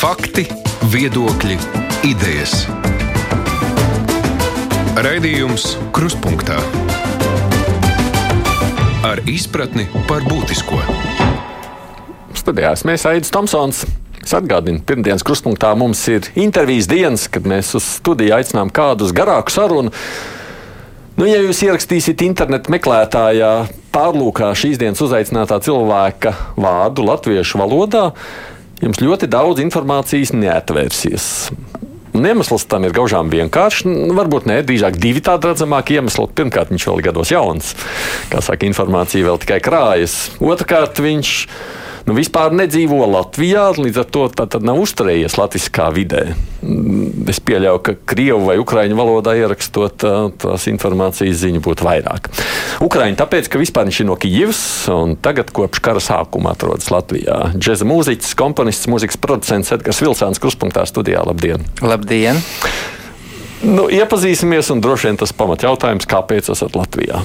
Fakti, viedokļi, idejas. Raidījums Kruspunkta ar izpratni par būtisko. Studijā mēs Aits Tomsons. Es atgādinu, pirmdienas kruspunktā mums ir intervijas dienas, kad mēs uz studiju aicinām kādu uz garāku sarunu. Nu, ja jūs ierakstīsiet internetu meklētājā, pārlūkā šīs dienas uzaicinātā cilvēka vārdu latviešu valodā, jums ļoti daudz informācijas neatvērsies. Un iemesls tam ir gaužām vienkāršs. Nu, varbūt ne, drīzāk divi tādi redzamāki iemesli. Pirmkārt, viņš vēl ir gados jauns. Kā saka, informācija vēl tikai krājas. Otrakārt, viņš ir nu, vispār nedzīvo Latvijā, līdz ar to tā, nav uzturējies latviskā vidē. Es pieļauju, ka krievu vai ukraiņu valodā ierakstot tās informācijas ziņu būtu vairāk. Ukraiņi tāpēc, ka vispār viņš ir no Kijivas un tagad kopš kara sākuma atrodas Latvijā. Džeza mūziķis, komponists, mūzikas producents Edgars Vilsāns Kruspunktā studijā. Labdien! Labdien! Nu, iepazīsimies, un droši vien tas pamatjautājums, kāpēc esat Latvijā?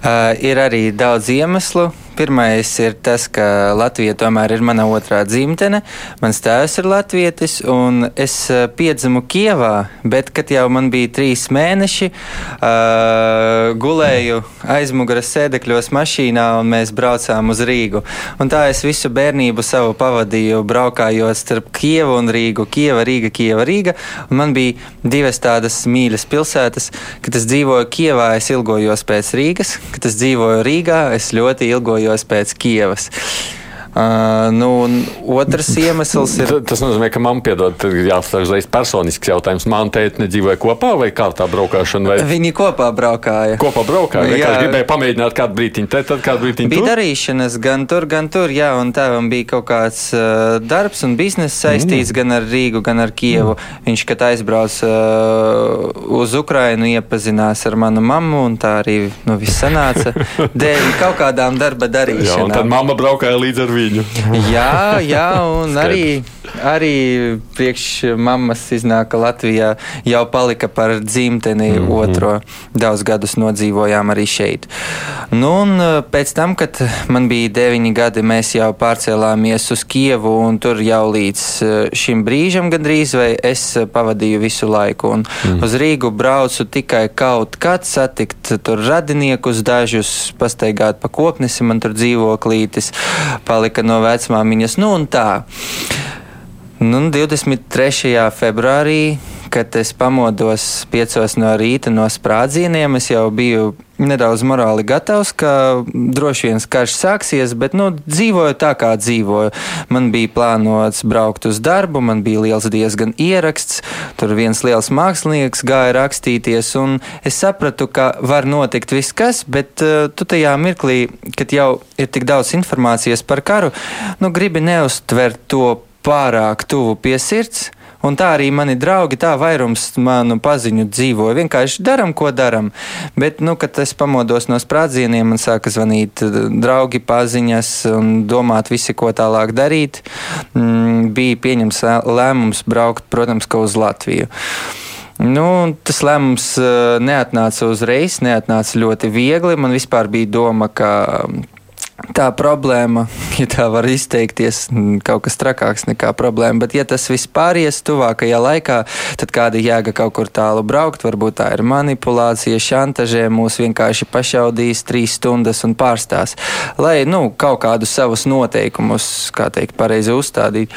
Uh, ir arī daudz iemeslu. Pirmais ir tas, ka Latvija tomēr ir mana otrā dzimtene. Mans tēvs ir latvietis, un es eh, piedzimu Kievā, bet kad jau man bija trīs mēneši, uh, gulēju aizmugures sēdekļos mašīnā, un mēs braucām uz Rīgu. Un tā es visu bērnību savu pavadīju, braukājot starp Kievu un Rīgu. Kieva, Rīga, Kieva, Rīga. Un man bija divas tādas mīļas pilsētas. Kad es dzīvoju Kievā, es ilgojos pēc Rīgas, kad es dzīvoju Rīgā, es ļoti ilgojos pēc Kievas. Uh, nu, otrs iemesls ir. Tas nozīmē, ka man piedod, jāsaka uzreiz personisks jautājums. Man teikt, nedzīvoja kopā vai kā tā braukšana? Vai... Viņi kopā braukāja. Kopā braukāja. Jā, gribēja pamēģināt kādu brītiņu te, tad kādu brītiņu bija tur. Darīšanas gan tur, gan tur, jā, un tēvam bija kaut kāds uh, darbs un biznesa saistīts mm. gan ar Rīgu, gan ar Kievu. Mm. Viņš, kad aizbrauc uh, uz Ukrainu, iepazinās ar manu mammu, un tā arī nu, viss sanāca dēļ kaut kādām darba darīšanām. Jā, un tad mamma braukāja līdz ar viņu viņu. jā, jā, un arī, arī priekš mammas iznāka Latvijā jau palika par dzimteni mm -hmm. otro. Daudz gadus nodzīvojām arī šeit. Nu, un eh, pēc tam, kad man bija deviņi gadi, mēs jau pārcēlāmies uz Kievu, un tur jau līdz eh, šim brīžam gandrīz vai es pavadīju visu laiku. Un mm. Uz Rīgu braucu tikai kaut kad satikt tur radiniekus, dažus pastaigāt pa koknesi, man tur dzīvoklītis palika palika no vecmāmiņas. Nu, un tā. Nu, 23. februārī, kad es pamodos 5 no rīta no sprādzieniem, es jau biju nedaudz morāli gatavs, ka droši vien karš sāksies, bet nu, dzīvoju tā, kā dzīvoju. Man bija plānots braukt uz darbu, man bija liels diezgan ieraksts, tur viens liels mākslinieks gāja rakstīties, un es sapratu, ka var notikt viss kas, bet uh, tu tajā mirklī, kad jau ir tik daudz informācijas par karu, nu, gribi neuztvert to pārāk tuvu pie sirds. Un tā arī mani draugi, tā vairums manu paziņu dzīvo. Vienkārši daram, ko daram. Bet, nu, kad es pamodos no sprādzieniem, man sāka zvanīt eh, draugi, paziņas un domāt visi, ko tālāk darīt. Mm, bija pieņems lēmums braukt, protams, ka uz Latviju. Nu, tas lēmums uh, neatnāca uzreiz, neatnāca ļoti viegli. Man vispār bija doma, ka tā problēma, ja tā var izteikties, kaut kas trakāks nekā problēma. Bet, ja tas viss pāries tuvākajā laikā, tad kāda jēga kaut kur tālu braukt? Varbūt tā ir manipulācija, šantažē, mūs vienkārši pašaudīs trīs stundas un pārstās, lai nu, kaut kādus savus noteikumus, kā teikt, pareizi uzstādītu.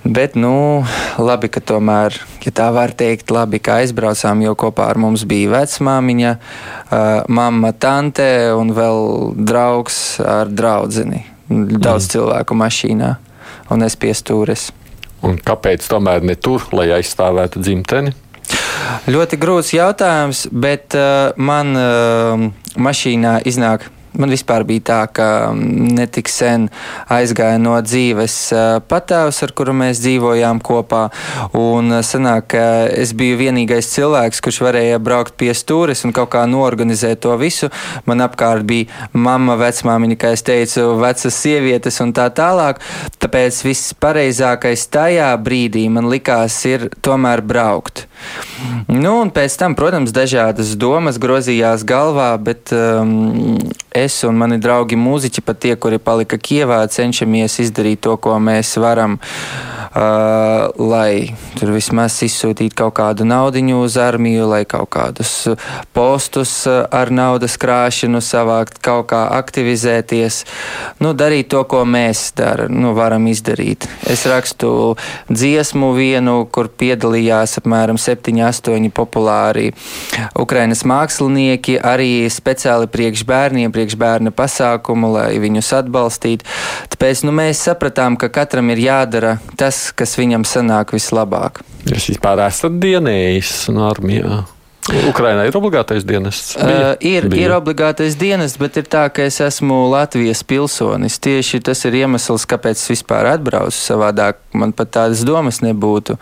Bet, nu, labi, ka tomēr, ja tā var teikt, labi, ka aizbraucām, jo kopā ar mums bija vecmāmiņa, uh, mamma, tante un vēl draugs ar draudzeni. Daudz mm. cilvēku mašīnā, un es pie stūres. Un kāpēc tomēr ne tur, lai aizstāvētu dzimteni? Ļoti grūts jautājums, bet uh, man uh, mašīnā iznāk Man vispār bija tā, ka mm, netik sen aizgāja no dzīves patēvs, ar kuru mēs dzīvojām kopā. Un sanāk, ka es biju vienīgais cilvēks, kurš varēja braukt pie stūres un kaut kā norganizēt to visu. Man apkārt bija mamma, vecmāmiņa, kā es teicu, vecas sievietes un tā tālāk. Tāpēc viss pareizākais tajā brīdī man likās ir tomēr braukt. Nu, un pēc tam, protams, dažādas domas grozījās galvā, bet um, es un mani draugi mūziķi, pat tie, kuri palika Kievā, cenšamies izdarīt to, ko mēs varam. uh, lai tur vismaz izsūtītu kaut kādu naudu uz armiju, lai kaut kādus postus ar naudas krāšanu savākt, kaut kā aktivizēties, nu, darīt to, ko mēs dar, nu, varam izdarīt. Es rakstu dziesmu vienu, kur piedalījās apmēram 7-8 populāri Ukrainas mākslinieki, arī speciāli priekš bērniem, priekš bērna pasākumu, lai viņus atbalstītu. Tāpēc nu, mēs sapratām, ka katram ir jādara tas, kas viņam sanāk vislabāk. Jūs vispār esat dienējis no armijā? Ukrainā ir obligātais dienests? Bija? Uh, ir, Bija. ir obligātais dienests, bet ir tā, ka es esmu Latvijas pilsonis. Tieši tas ir iemesls, kāpēc es vispār atbraucu. Savādāk man pat tādas domas nebūtu.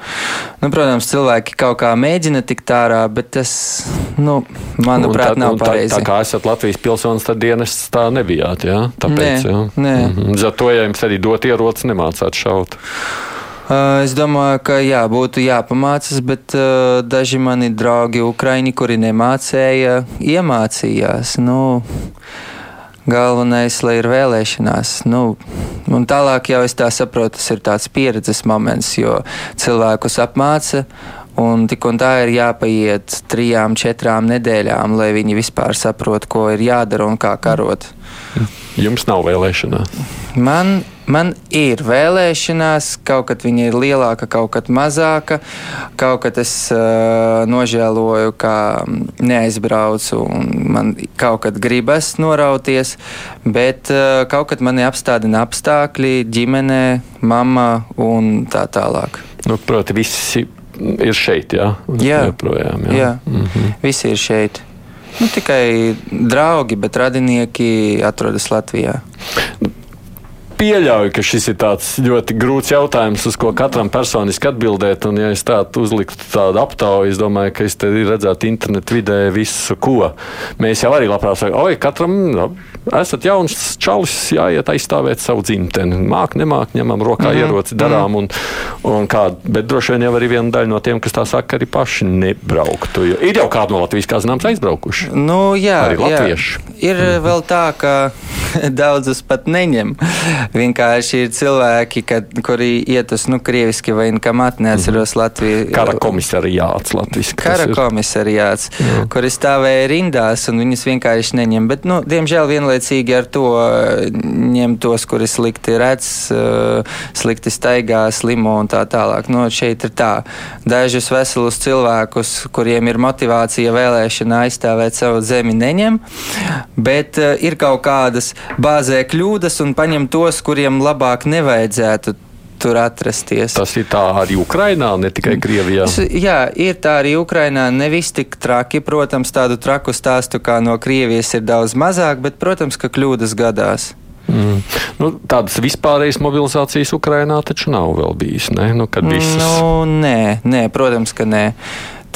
Nu, protams, cilvēki kaut kā mēģina tikt ārā, bet tas, nu, manuprāt, tā, nav pareizi. Tā, tā kā esat Latvijas pilsonis, tad dienests tā nebijāt, jā? Tāpēc, nē, jā? Nē. Mhm. Zato, ja jums arī dot ieroci, nemācāt šaut. Uh, es domāju, ka jā, būtu jāpamācās, bet uh, daži mani draugi, Ukrāņi, kuri nemācīja, iemācījās. Nu, galvenais, lai ir vēlēšanās. Nu, un tālāk jau es tā saprotu, tas ir tāds pieredzes moments, jo cilvēkus apmāca. Un tik un tā ir jāpaiet trijām, četrām nedēļām, lai viņi vispār saprotu, ko ir jādara un kā karot. Jums nav vēlēšanās? Man Man ir vēlēšanās, kaut kad viņa ir lielāka, kaut kad mazāka. Kaut kad es uh, nožēloju, ka neaizbraucu, un man kaut kad gribas norauties, bet uh, kaut kad mani apstādina apstākļi, ģimene, mamma un tā tālāk. Nu, proti, visi ir šeit, jā? Jā, joprojām, jā. jā. Mm -hmm. visi ir šeit. Nu, tikai draugi, bet radinieki atrodas Latvijā pieļauju, ka šis ir ļoti grūts jautājums, uz ko katram personiski atbildēt. Un, ja es tādu uzliktu tādu aptauju, es domāju, ka es te redzētu internetu vidē visu, ko mēs jau arī labprāt sakām. Oi, katram nu, esat jauns čalis, jāiet aizstāvēt savu dzimteni. Māk, nemāk, ņemam rokā mm ieroci, darām. Un, un kā, bet droši vien jau arī viena daļa no tiem, kas tā saka, arī paši nebrauktu. Jo ir jau kādi no Latvijas, kā zināms, aizbraukuši. Nu, jā, arī latvieši. Jā. Ir mm vēl tā, ka daudzus pat neņem. Vienkārši ir cilvēki, kad, kuri iet uz nu, krieviski vai kā mat, neatceros mm. Latviju. Kara komisariāts Latvijas. Kara komisariāts, Jā. kuri stāvēja rindās un viņus vienkārši neņem. Bet, nu, diemžēl vienlaicīgi ar to eh, ņem tos, kuri slikti redz, eh, slikti staigā, slimo un tā tālāk. Nu, šeit ir tā. Dažus veselus cilvēkus, kuriem ir motivācija vēlēšana aizstāvēt savu zemi, neņem, bet uh, ir kaut kādas bāzē kļūdas un paņem tos, kuriem labāk nevajadzētu tur atrasties. Tas ir tā arī Ukrainā, ne tikai Krievijā. Jā, ir tā arī Ukrainā. Nevis tik traki, protams, tādu traku stāstu kā no Krievijas ir daudz mazāk, bet, protams, ka kļūdas gadās. Mm. Nu, tādas vispārējas mobilizācijas Ukrainā taču nav vēl bijis. Ne? Nu, visas... nu, nē, nē, protams, ka nē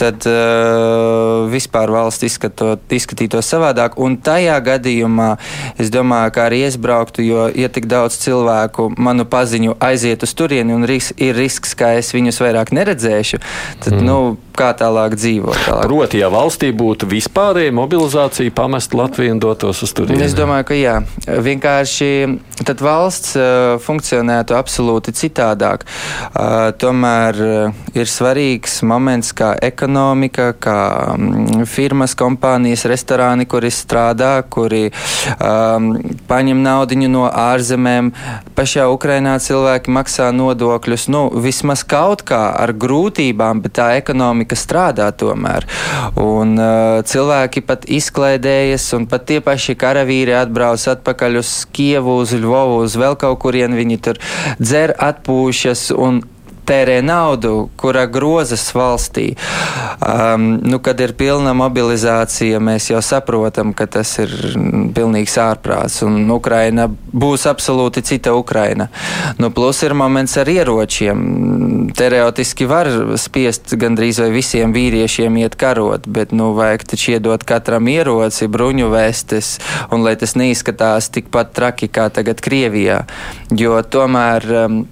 tad uh, vispār valsts izskatot, izskatītos savādāk. Un tajā gadījumā es domāju, ka arī es brauktu, jo ja tik daudz cilvēku manu paziņu aiziet uz turieni un ris ir risks, ka es viņus vairāk neredzēšu, tad, mm. nu, kā tālāk dzīvot. Tālāk. Proti, ja valstī būtu vispārēja mobilizācija, pamest Latviju un dotos uz turieni. Es domāju, ka jā. Vienkārši tad valsts uh, funkcionētu absolūti citādāk. Uh, tomēr uh, ir svarīgs moments, kā ekonomika ekonomika, kā mm, firmas, kompānijas, restorāni, kuri strādā, kuri um, paņem naudu no ārzemēm. Pašā Ukrainā cilvēki maksā nodokļus. Nu, vismaz kaut kā ar grūtībām, bet tā ekonomika strādā tomēr. Un uh, cilvēki pat izklaidējas, un pat tie paši karavīri atbrauc atpakaļ uz Kievu, uz Lvovu, uz vēl kaut kurien. Viņi tur dzer, atpūšas un tērē naudu, kura grozas valstī. Um, nu, kad ir pilna mobilizācija, mēs jau saprotam, ka tas ir pilnīgs ārprāts, un Ukraina būs absolūti cita Ukraina. Nu, plus ir moments ar ieročiem. Teorētiski var spiest gandrīz vai visiem vīriešiem iet karot, bet nu, vajag taču iedot katram ieroci, bruņu vestes, un lai tas neizskatās tikpat traki kā tagad Krievijā. Jo tomēr um,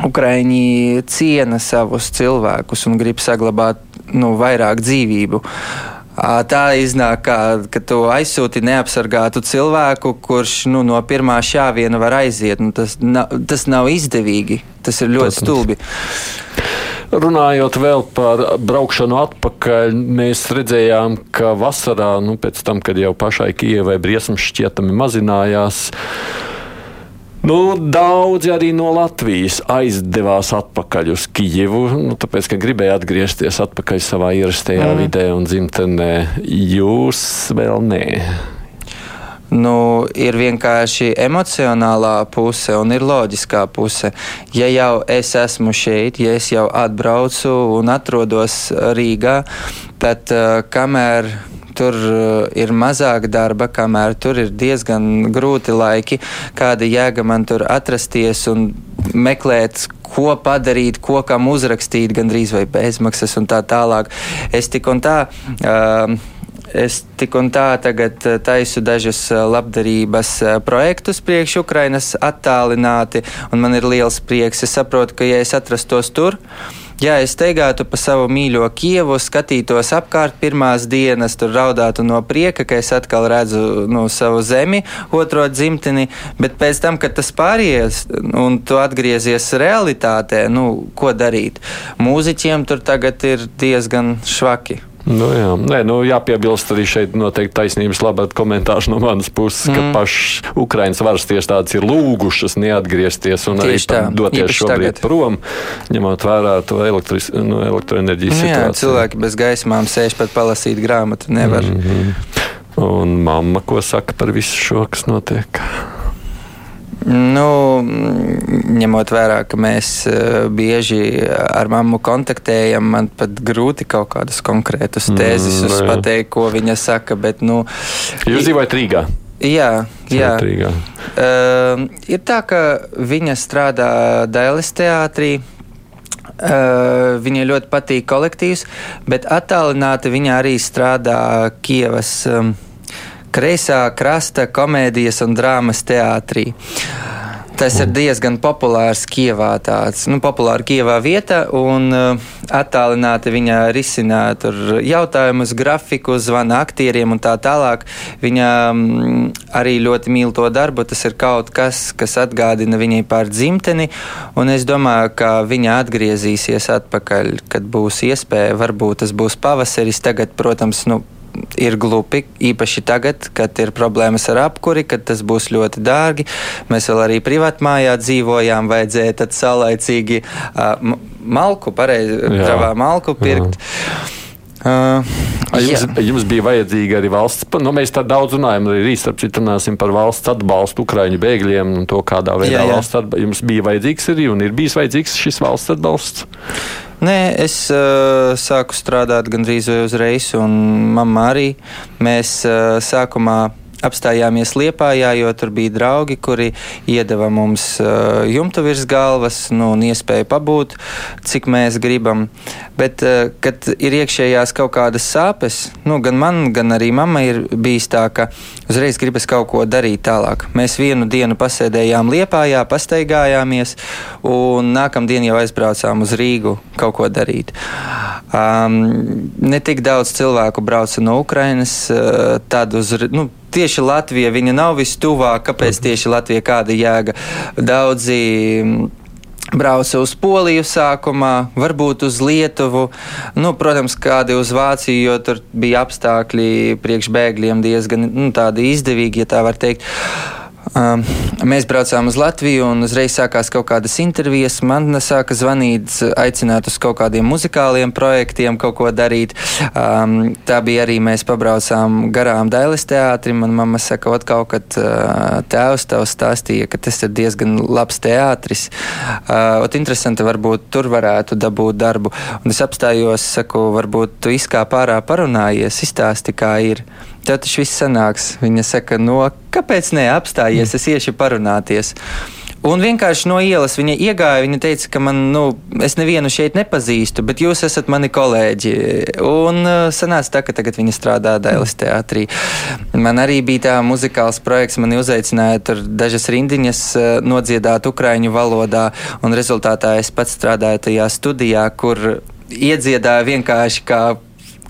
Ukraiņi ciena savus cilvēkus un grib saglabāt nu, vairāk dzīvību. Tā iznāk, kā, ka tu aizsūti neapsargātu cilvēku, kurš nu, no pirmā šāviena var aiziet. Nu, tas, nav, tas nav izdevīgi. Tas ir ļoti Protams. stulbi. Runājot vēl par braukšanu atpakaļ, mēs redzējām, ka vasarā, nu, pēc tam, kad jau pašai Kijavai briesmas šķietami mazinājās, Nu, daudzi arī no Latvijas aizdevās atpakaļ uz Kijivu, nu, tāpēc, ka gribēja atgriezties atpakaļ savā ierastajā mm. vidē un dzimtenē. Jūs vēl nē. Nu, ir vienkārši emocionālā puse un ir loģiskā puse. Ja jau es esmu šeit, ja es jau atbraucu un atrodos Rīgā, tad uh, kamēr tur uh, ir mazāk darba, kamēr tur ir diezgan grūti laiki, kāda jēga man tur atrasties un meklēt, ko padarīt, ko kam uzrakstīt, gandrīz vai bezmaksas un tā tālāk. Es tik un tā. Uh, Es tik un tā tagad uh, taisu dažus uh, labdarības projektus priekš Ukrainas attālināti, un man ir liels prieks. Es saprotu, ka ja es atrastos tur, uh, Ja es teigātu pa savu mīļo Kievu, skatītos apkārt pirmās dienas, tur raudātu no prieka, ka es atkal redzu nu, savu zemi, otro dzimteni, bet pēc tam, kad tas pāries un tu atgriezies realitātē, nu, ko darīt? Mūziķiem tur tagad ir diezgan švaki. Nu, jā, Nē, nu, jāpiebilst arī šeit noteikti taisnības labāk komentārs no manas puses, mm. ka pašas Ukraiņas varas tiestādes ir lūgušas neatgriezties un Tieši arī tā, doties šobrīd tagad. prom, ņemot vērā to elektris, nu, elektroenerģijas nu, situāciju. Jā, cilvēki bez gaismām sēž pat palasīt grāmatu nevar. Mm -hmm. Un mamma, ko saka par visu šo, kas notiek? Nu, ņemot vērā, ka mēs eh, bieži ar mammu kontaktējam, man pat grūti kaut kādus konkrētus tēzes mm, no, pateikt, ko viņa saka. Bet, nu, Jūs dzīvojat Rīgā? Jā, jā. Rīgā. Uh, ir tā, ka viņa strādā Dailes teātrī. Uh, viņai ļoti patīk kolektīvs, bet attālināti viņa arī strādā Kievas. Um, kreisā krasta komēdijas un drāmas teātrī. Tas ir diezgan populārs Kievā, tāds nu, populāra Kievā vieta, un uh, attālināti viņa risina jautājumus, grafiku, zvana aktieriem un tā tālāk. Viņa um, arī ļoti mīl to darbu. Tas ir kaut kas, kas atgādina viņai par dzimteni, un es domāju, ka viņa atgriezīsies atpakaļ, kad būs iespēja. Varbūt tas būs pavasaris. Tagad, protams, nu, ir glupi, īpaši tagad, kad ir problēmas ar apkuri, kad tas būs ļoti dārgi. Mēs vēl arī privātmājā dzīvojām, vajadzēja tad saulaicīgi uh, malku, pareizi, kravā malku pirkt. Jā. Uh, jums, jā. jums bija vajadzīga arī valsts, nu, mēs tā daudz runājam, arī runāsim par valsts atbalstu Ukraiņu bēgļiem un to, kādā veidā jā, jā. valsts atbalsts jums bija vajadzīgs arī un ir bijis vajadzīgs šis valsts atbalsts. Nē, es uh, sāku strādāt gandrīz uzreiz, un mamma arī. Mēs uh, sākumā apstājāmies Liepājā, jo tur bija draugi, kuri iedeva mums uh, jumtu virs galvas nu, un iespēju pabūt, cik mēs gribam. Bet, uh, kad ir iekšējās kaut kādas sāpes, nu, gan man, gan arī mammai ir bijis tā, ka uzreiz gribas kaut ko darīt tālāk. Mēs vienu dienu pasēdējām Liepājā, pastaigājāmies, un nākamdien jau aizbraucām uz Rīgu kaut ko darīt. Um, ne tik daudz cilvēku brauca no Ukrainas, uh, tad uz, nu, tieši Latvija viņa nav vistuvāk. Kāpēc mhm. tieši Latvija? Kāda jēga? Daudzi mm, brauca uz Poliju sākumā, varbūt uz Lietuvu, nu, protams, kādi uz Vāciju, jo tur bija apstākļi priekšbēgļiem diezgan nu, izdevīgi, ja tā var teikt. Um, mēs braucām uz Latviju, un uzreiz sākās kaut kādas intervijas. Man sāka zvanīt, aicināt uz kaut kādiem muzikāliem projektiem, kaut ko darīt. Um, tā bija arī mēs pabraucām garām Dailes teātrim. Man mamma saka, ka kaut kad uh, tēvs tavs stāstīja, ka tas ir diezgan labs teātris. Uh, ot, interesanti, varbūt tur varētu dabūt darbu. Un es apstājos, saku, varbūt tu izkāp ārā parunājies, izstāsti, kā ir. Tev tas viss sanāks. Viņa saka, no kāpēc ne apstājies, es iešu parunāties. Un vienkārši no ielas viņa iegāja. Viņa teica, ka man, nu, es nevienu šeit nepazīstu, bet jūs esat mani kolēģi. Un uh, sanāca tā, ka tagad viņa strādā Dailas teātrī. Man arī bija tā muzikāls projekts, mani uzaicināja tur dažas rindiņas uh, nodziedāt ukraiņu valodā, un rezultātā es pats strādāju tajā studijā, kur iedziedāju vienkārši kā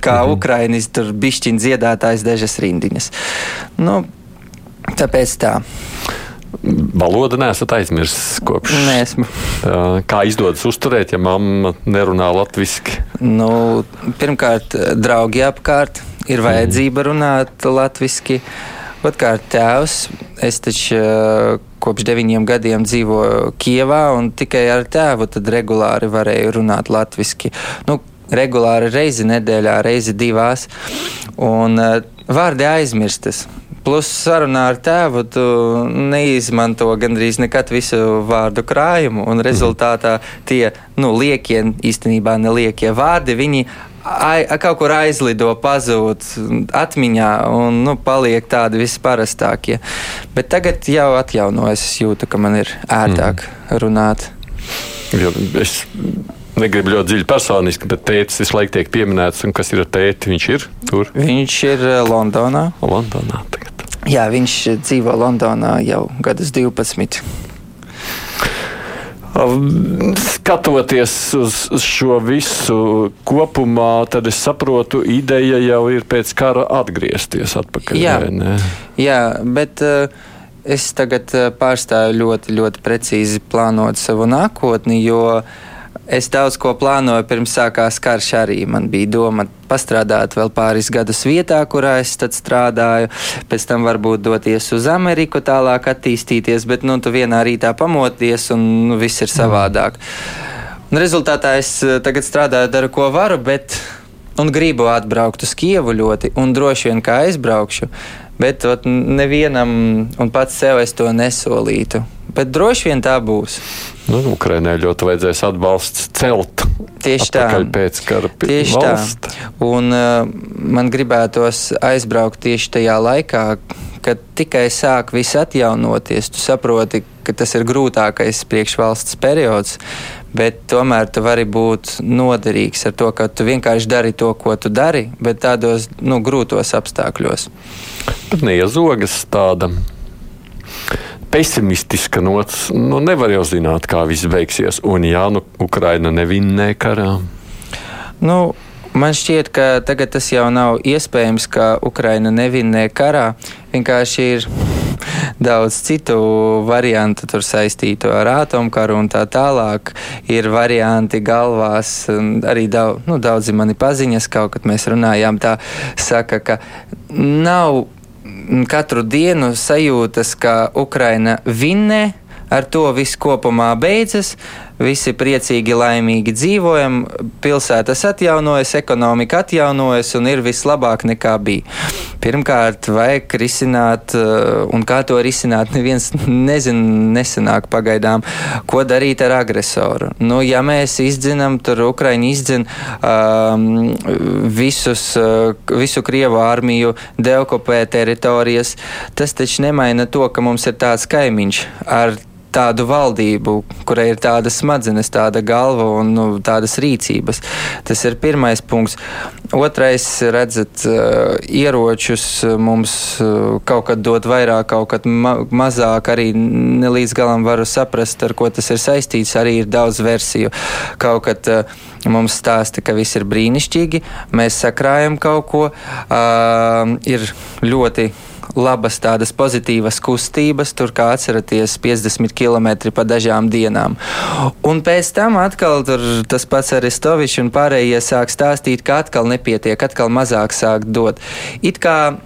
kā mm -hmm. Ukraiņas tur bišķiņa dziedātājs dažas rindiņas. Nu, tāpēc tā. Valodu nesat aizmirsis kopš. Nesmu. Kā izdodas uzturēt, ja mamma nerunā latviešu? Nu, pirmkārt, draugi apkārt, ir mhm. vajadzība runāt latviešu. Otrkārt, tēvs, es taču kopš deviņiem gadiem dzīvoju Kijavā, un tikai ar tēvu regulāri varēju runāt latviešu. Nu, regulāri reizi nedēļā, reizi divās, un vārdi aizmirstas. Plus sarunā ar tēvu tu neizmanto gandrīz nekad visu vārdu krājumu, un rezultātā tie nu, liekie, īstenībā neliekie vārdi, viņi ai, kaut kur aizlido, pazūd atmiņā un nu, paliek tādi visparastākie. Bet tagad jau atjaunojas, es jūtu, ka man ir ērtāk mm. runāt. Jo es negribu ļoti dziļi personiski, bet tēvs visu laiku tiek pieminēts. Kas ir tēvs? Viņš ir tur? Viņš ir eh, Londonā. Londonā tagad. Jā, viņš dzīvo Londonā jau gadus 12. Skatoties uz šo visu kopumā, tad es saprotu, ideja jau ir pēc kara atgriezties atpakaļ. Jā, jā bet uh, es tagad eh, pārstāju ļoti, ļoti precīzi plānot savu nākotni, jo uh, Es daudz ko plānoju pirms sākās karš arī. Man bija doma pastrādāt vēl pāris gadus vietā, kurā es strādāju, pēc tam varbūt doties uz Ameriku, tālāk attīstīties, bet nu, tu vienā rītā pamoties un nu, viss ir savādāk. Un rezultātā es eh, tagad strādāju, daru ko varu, bet un gribu atbraukt uz Kievu ļoti, un droši vien kā aizbraukšu, bet ot, nevienam un pats sev es to nesolītu. Bet droši vien tā būs. Nu, Ukraiņai ļoti vajadzēs atbalsts celt. Tieši tā. Pēc kara tieši valsts. tā. Un uh, man gribētos aizbraukt tieši tajā laikā, kad tikai sāk viss atjaunoties. Tu saproti, ka tas ir grūtākais priekšvalsts periods, bet tomēr tu vari būt noderīgs ar to, ka tu vienkārši dari to, ko tu dari, bet tādos nu, grūtos apstākļos. Neiezogas tāda pesimistiska nots. Nu, nevar jau zināt, kā viss beigsies. Un jā, nu, Ukraina nevinnē karā. Nu, Man šķiet, ka tagad tas jau nav iespējams, ka Ukraina nevinnē karā. Vienkārši ir daudz citu variantu tur saistītu ar atomkaru un tā tālāk. Ir varianti galvās, arī daudz, nu, daudzi mani paziņas, kaut kad mēs runājām, tā saka, ka nav katru dienu sajūtas, ka Ukraina vinnē, ar to viss kopumā beidzas, visi priecīgi, laimīgi dzīvojam, pilsētas atjaunojas, ekonomika atjaunojas un ir vislabāk nekā bija. Pirmkārt, vajag risināt, uh, un kā to risināt, neviens nezina, nesenāk pagaidām, ko darīt ar agresoru. Nu, ja mēs izdzinām, tur Ukraiņi izdzina um, visus, uh, visu Krievu armiju, deokupē teritorijas, tas taču nemaina to, ka mums ir tāds kaimiņš ar tādu valdību, kurai ir tāda smadzenes, tāda galva un nu, tādas rīcības. Tas ir pirmais punkts. Otrais, redzat, uh, ieročus mums uh, kaut kad dot vairāk, kaut kad ma mazāk. Arī ne līdz galam varu saprast, ar ko tas ir saistīts. Arī ir daudz versiju. Kaut kad uh, mums stāsta, ka viss ir brīnišķīgi, mēs sakrājam kaut ko. Uh, ir ļoti labas tādas pozitīvas kustības, tur kā atceraties 50 km pa dažām dienām. Un pēc tam atkal tas pats Aristovičs un pārējie sāk stāstīt, ka atkal nepietiek, atkal mazāk sāk dot. It kā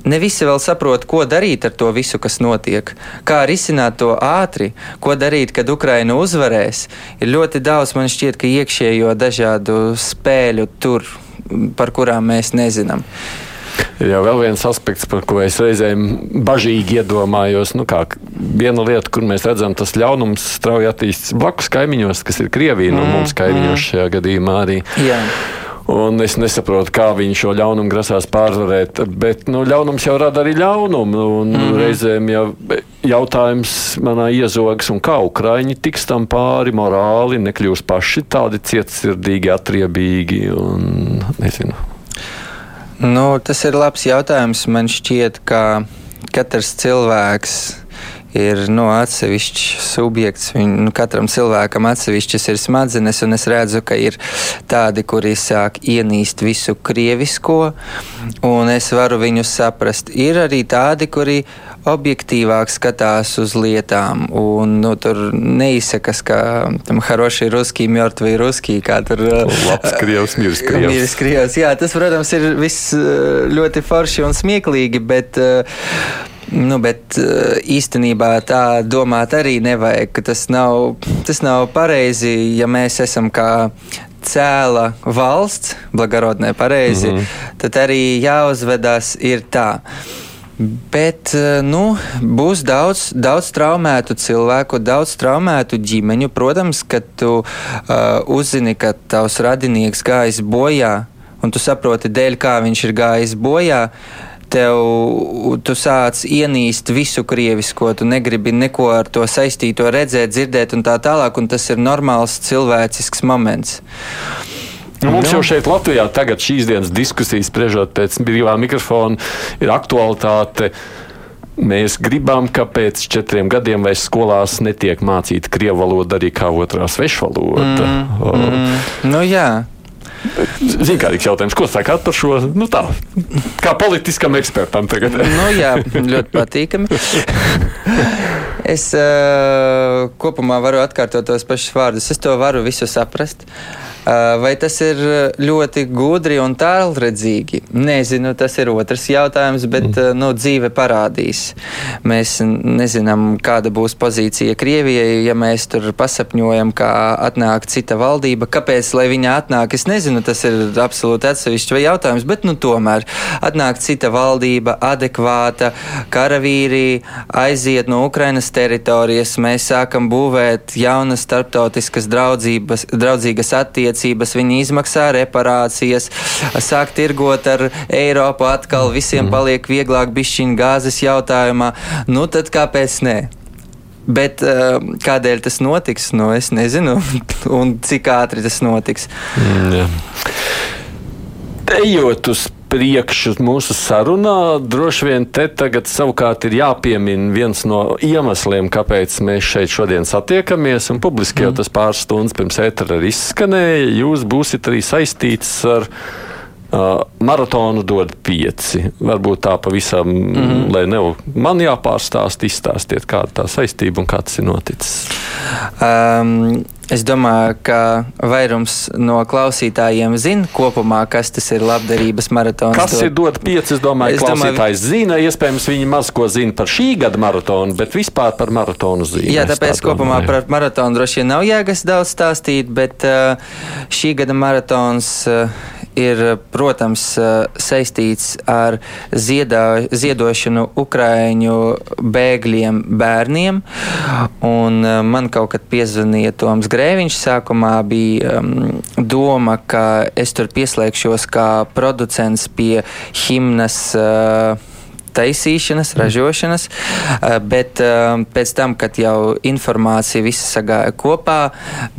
Ne visi vēl saprot, ko darīt ar to visu, kas notiek, kā risināt to ātri, ko darīt, kad Ukraina uzvarēs. Ir ļoti daudz, man šķiet, ka iekšējo dažādu spēļu tur, par kurām mēs nezinām. Ir jau viens aspekts, par ko es reizēm bažīgi iedomājos. Nu, kā, viena lieta, kur mēs redzam, tas ļaunums strauji attīstās blakus kaimiņos, kas ir Krievija, no nu, mm, mums kaimiņos mm. šajā gadījumā arī. Jā. Un es nesaprotu, kā viņi šo ļaunumu grasās pārvarēt. Bet nu, ļaunums jau rada arī ļaunumu. Un, mm -hmm. Reizēm jau jautājums manā iezogas, kā Ukrāņi tiks tam pāri morāli, nekļūs paši tādi cietsirdīgi, atriebīgi un nezinu. Nu, tas ir labs jautājums. Man šķiet, ka katrs cilvēks ir nu, atsevišķs subjekts. Viņ, nu, katram cilvēkam atsevišķas ir smadzenes, un es redzu, ka ir tādi, kuri sāk ienīst visu krievisko, un es varu viņus saprast. Ir arī tādi, kuri objektīvāk skatās uz lietām, un nu, tur neizsakas, ka tam haroši ruski, mjortvi ruski, kā tur labs krievs, mirs krievs. Mirs krievs. Jā, tas, protams, ir viss ļoti forši un smieklīgi, bet Nu, bet eh, īstenībā tā domāt arī nevajag. Tas nav, tas nav pareizi, ja mēs esam kā cēla valsts, blagarodnē pareizi, mm -hmm. tad arī jāuzvedās ir tā. Bet eh, nu, būs daudz, daudz traumētu cilvēku, daudz traumētu ģimeņu. Protams, kad tu uh, uzzini, ka tavs radinieks gājis bojā, un tu saproti, dēļ kā viņš ir gājis bojā, uh, tev tu sāc ienīst visu krievisko, tu negribi neko ar to saistīto redzēt, dzirdēt un tā tālāk, un tas ir normāls cilvēcisks moments. Nu, mums jau šeit, Latvijā, tagad šīs dienas diskusijas, spriežot pēc brīvā mikrofona, ir aktualitāte. Mēs gribam, ka pēc četriem gadiem vairs skolās netiek mācīta krievu valoda arī kā otrā svešvaloda. Mm, mm, nu jā. Zinkārīgs jautājums, ko sakāt par šo? Nu, tā, kā politiskam ekspertam tagad. nu, jā, ļoti patīkami. Es uh, kopumā varu atkārtot tos pašus vārdus. Es to varu visu saprast. Uh, Vai tas ir ļoti gudri un tālredzīgi? Nezinu, tas ir otrs jautājums, bet mm. nu, dzīve parādīs. Mēs nezinām, kāda būs pozīcija Krievijai, ja mēs tur pasapņojam, kā atnāk cita valdība. Kāpēc, lai viņa atnāk, es nezinu, tas ir absolūti atsevišķs jautājums, bet nu, tomēr atnāk cita valdība, adekvāta, karavīri aiziet no Ukrainas teritorijas, mēs sākam būvēt jaunas starptautiskas draudzības, draudzīgas attiecības attiecības, viņi izmaksā reparācijas, sāk tirgot ar Eiropu atkal, visiem mhm. paliek vieglāk bišķiņu gāzes jautājumā. Nu tad kāpēc ne? Bet uh, kādēļ tas notiks, nu, es nezinu, un cik ātri tas notiks. Mm, jā. Ejot uz priekšu mūsu sarunā. Droši vien te tagad savukārt ir jāpiemina viens no iemesliem, kāpēc mēs šeit šodien satiekamies. Un publiski mm. jau tas pāris stundas pirms ētera arī izskanēja. Jūs būsiet arī saistīts ar. Uh, maratonu dod pieci. Varbūt tā pavisam, mm -hmm. lai nav man jāpārstāst, izstāstiet, kāda tā saistība un kā tas ir noticis. Um, Es domāju, ka vairums no klausītājiem zina kopumā, kas tas ir labdarības maratons. Kas dod... ir dot pieci? Es domāju, ka klausītājs domāju... zina. Iespējams, viņi maz ko zina par šī gada maratonu, bet vispār par maratonu zina. Jā, tāpēc tā kopumā domāju. par maratonu droši vien nav jēgas daudz stāstīt, bet uh, šī gada maratons. Uh, ir, protams, saistīts ar ziedā, ziedošanu Ukraiņu bēgļiem bērniem. Un man kaut kad piezvanīja Toms Grēviņš. Sākumā bija um, doma, ka es tur pieslēgšos kā producents pie himnas. Uh, taisīšanas, mm. ražošanas, eh, bet eh, pēc tam, kad jau informācija visa sagāja kopā,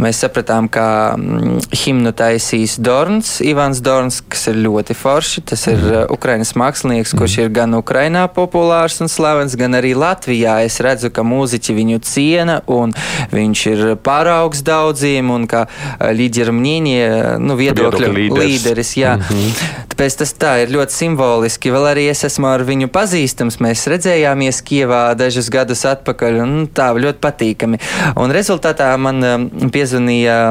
mēs sapratām, ka mm, himnu taisīs Dorns, Ivans Dorns, kas ir ļoti forši. Tas ir mm. Eh, Ukrainas mākslinieks, kurš ir gan Ukrainā populārs un slavens, gan arī Latvijā. Es redzu, ka mūziķi viņu ciena un viņš ir paraugs daudziem un kā līdermņēnie, nu, viedokļu līderis. līderis jā. Mm -hmm. Tāpēc tas tā ir ļoti simboliski. Vēl arī es esmu ar viņu pazīstams. Mēs redzējāmies Kievā dažus gadus atpakaļ, un tā ļoti patīkami. Un rezultātā man um, piezvanīja.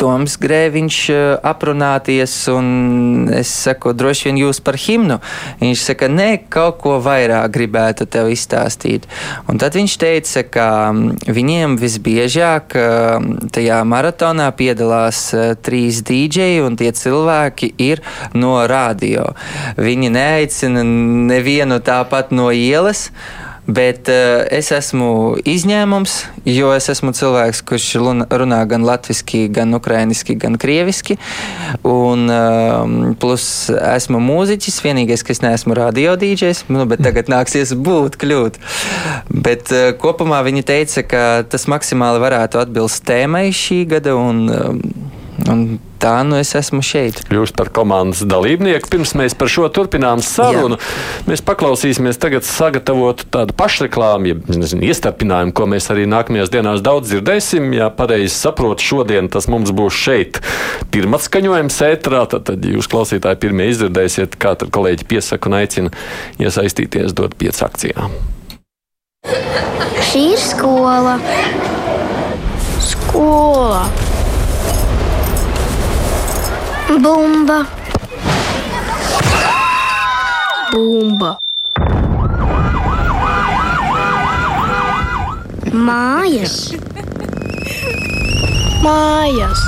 Toms Grēviņš uh, aprunāties, un es saku, droši vien jūs par himnu. Viņš saka, nē, kaut ko vairāk gribētu tev izstāstīt. Un tad viņš teica, ka um, viņiem visbiežāk um, tajā maratonā piedalās uh, trīs dīdžeji, un tie cilvēki ir no radio. Viņi neaicina nevienu tāpat no ielas. Bet uh, es esmu izņēmums, jo es esmu cilvēks, kurš runā gan latviešu, gan ukrāņiski, gan krieviski. Un, uh, plus esmu mūziķis, vienīgais, kas neesmu radiodīdžers, nu, bet tagad nāksies būt, kļūt. Bet uh, kopumā viņi teica, ka tas maksimāli varētu atbilst tēmai šī gada. Un, uh, un tā nu es esmu šeit. Jūs par komandas dalībnieku. Pirms mēs par šo turpinām sarunu, Jā. mēs paklausīsimies tagad sagatavot tādu pašreklāmu, ja nezinu, iestarpinājumu, ko mēs arī nākamajās dienās daudz dzirdēsim. Ja pareizi saprotu, šodien tas mums būs šeit pirmats skaņojums ētrā, tad, tad jūs klausītāji pirmie izdzirdēsiet, kā tad kolēģi piesaka un aicina iesaistīties dot piec akcijām. Šī ir skola. Skola. Bumba. Bumba. Mājas. Mājas.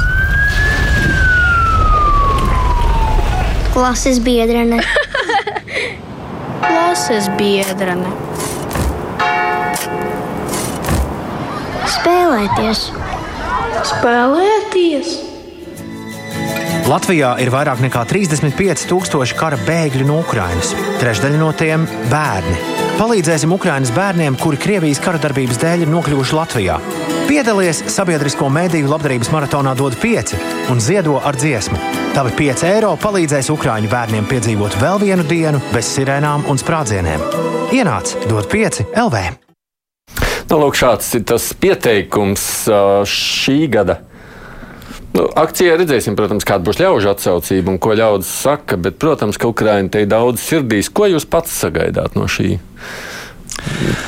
Klases biedrene. Klases biedrene. Spēlēties. Spēlēties. Latvijā ir vairāk nekā 35,000 kara bēgļu no Ukrainas. Trešdaļa no tiem - bērni. Palīdzēsim Ukraiņas bērniem, kuri Krievijas kara darbības dēļ ir nokļuvuši Latvijā. Piedalies sabiedrisko mediju labdarības maratonā DOT 5 un ziedo ar dziesmu. Tavi 5 eiro palīdzēs Ukrāņu bērniem piedzīvot vēl vienu dienu bez sirēnām un sprādzieniem. Ienāc DOT 5 LV! Nu, lūk, šāds ir tas pieteikums šī gada. Nu, akcijā redzēsim, protams, kāda būs ļaužu atsaucība un ko ļaudis saka, bet, protams, ka Ukraiņa te ir daudz sirdīs. Ko jūs pats sagaidāt no šī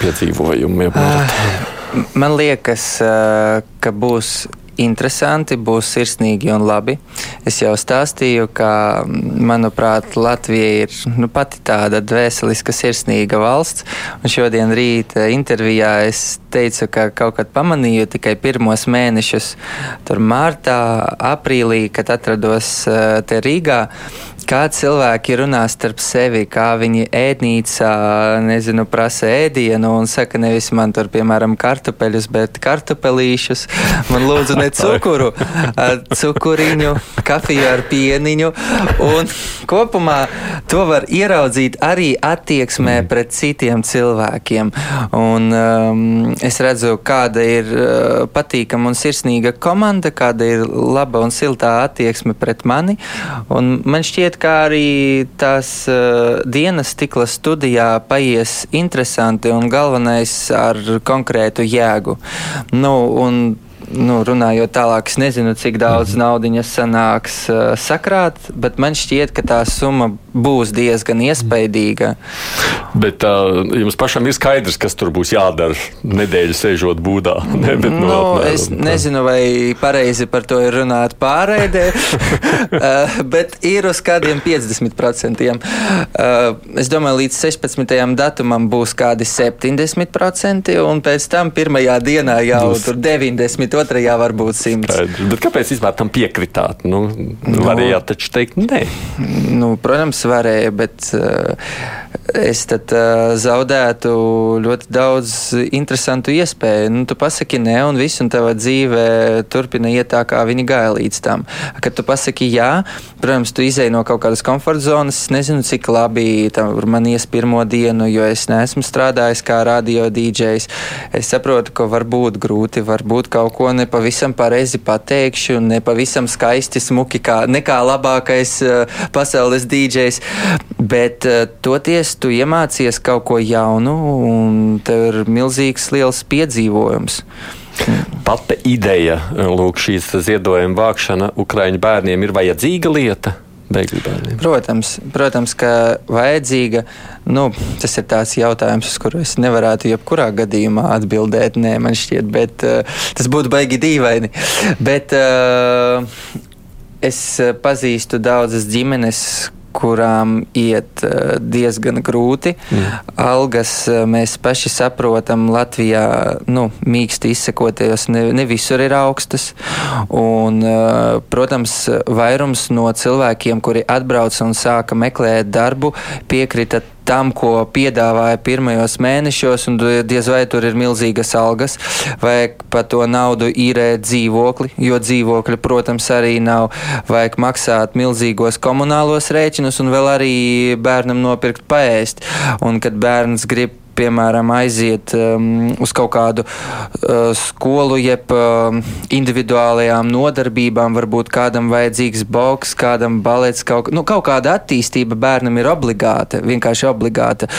piedzīvojuma? Man liekas, ka būs interesanti, būs sirsnīgi un labi. Es jau stāstīju, ka, manuprāt, Latvija ir nu, pati tāda dvēseliska, sirsnīga valsts. Un šodien rīta intervijā es teicu, ka kaut kad pamanīju tikai pirmos mēnešus, tur martā, aprīlī, kad atrados eh, te Rīgā kā cilvēki runā starp sevi, kā viņi ēdnīcā, nezinu, prasa ēdienu un saka, nevis man tur, piemēram, kartupeļus, bet kartupelīšus. Man lūdzu ne cukuru, cukuriņu, kafiju ar pieniņu. Un kopumā to var ieraudzīt arī attieksmē mm. pret citiem cilvēkiem. Un, um, es redzu, kāda ir uh, patīkama un sirsnīga komanda, kāda ir laba un siltā attieksme pret mani. Un man šķiet, ka arī tās uh, dienas stikla studijā paies interesanti un galvenais ar konkrētu jēgu. Nu, nu, runājot tālāk, es nezinu, cik daudz mhm. naudas sanāks uh, sakrāt, bet man šķiet, ka tā summa būs diezgan iespaidīga. Bet uh, jums pašam ir skaidrs, kas tur būs jādara nedēļu sēžot būdā. Ne, bet, nu, no, apmēram, es nezinu, vai pareizi par to ir runāt pārēdē, uh, bet ir uz kādiem 50%. Uh, es domāju, līdz 16. datumam būs kādi 70%, un pēc tam pirmajā dienā jau būs. tur 90 otrajā varbūt simts. Bet kāpēc vispār tam piekritāt? Nu, nu, varējāt taču teikt, nē. Nu, protams, varēja, bet uh, es tad uh, zaudētu ļoti daudz interesantu iespēju. Nu, tu pasaki nē, un viss, un tava dzīve turpina iet tā, kā viņi gāja līdz tam. Kad tu pasaki jā, protams, tu izēj no kaut kādas komforta zonas. Es nezinu, cik labi man ies pirmo dienu, jo es neesmu strādājis kā radio DJs. Es saprotu, ka var būt grūti, varbūt kaut ko nepavisam pareizi pateikšu, nepavisam skaisti, smuki, kā nekā labākais uh, pasaules DJs. Bet uh, toties tu iemācies kaut ko jaunu, un tev ir milzīgs, liels piedzīvojums. Pati ideja, lūk, šīs ziedojuma vākšana Ukraiņu bērniem ir vajadzīga lieta bēgļu bērniem? Protams, protams, ka vajadzīga. Nu, tas ir tāds jautājums, uz kuru es nevarētu jebkurā gadījumā atbildēt. Nē, man šķiet, bet uh, tas būtu baigi dīvaini. Bet, uh, Es pazīstu daudzas ģimenes, kurām iet uh, diezgan grūti. Mm. Algas uh, mēs paši saprotam, Latvijā nu, mīksti izsakoties, ne, ne visur ir augstas. Un, uh, protams, vairums no cilvēkiem, kuri atbrauca un sāka meklēt darbu, piekrita tam, ko piedāvāja pirmajos mēnešos, un diez vai tur ir milzīgas algas, vajag par to naudu īrēt dzīvokli, jo dzīvokļa, protams, arī nav, vajag maksāt milzīgos komunālos rēķinus un vēl arī bērnam nopirkt paēst. Un kad bērns grib piemēram, aiziet um, uz kaut kādu uh, skolu, jeb uh, individuālajām nodarbībām, varbūt kādam vajadzīgs boks, kādam balets, kaut, nu, kaut kāda attīstība bērnam ir obligāta, vienkārši obligāta.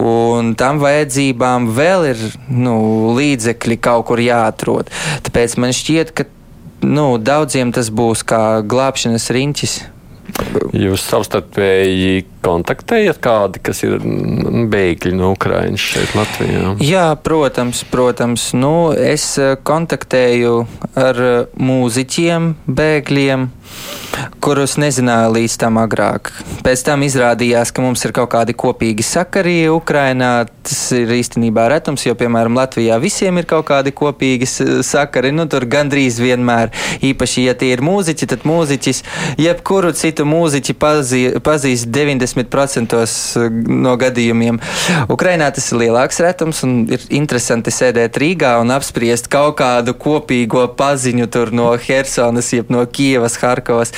Un tam vajadzībām vēl ir nu, līdzekļi kaut kur jāatrod. Tāpēc man šķiet, ka nu, daudziem tas būs kā glābšanas riņķis. Jūs savstarpēji kontaktējat kādi, kas ir bēgļi no Ukrainas šeit Latvijā? Jā, protams, protams. Nu, es eh, kontaktēju ar eh, mūziķiem, bēgļiem, kurus nezināju līdz tam agrāk. Pēc tam izrādījās, ka mums ir kaut kādi kopīgi sakari Ukrainā. Tas ir īstenībā retums, jo, piemēram, Latvijā visiem ir kaut kādi kopīgi sakari. Nu, tur gandrīz vienmēr, īpaši, ja tie ir mūziķi, tad mūziķis jebkuru citu mūziķi pazī, pazīst 90 90% eh, no gadījumiem. Ukrainā tas ir lielāks retums un ir interesanti sēdēt Rīgā un apspriest kaut kādu kopīgo paziņu no Helsonas, jeb no Kievas, Harkovas.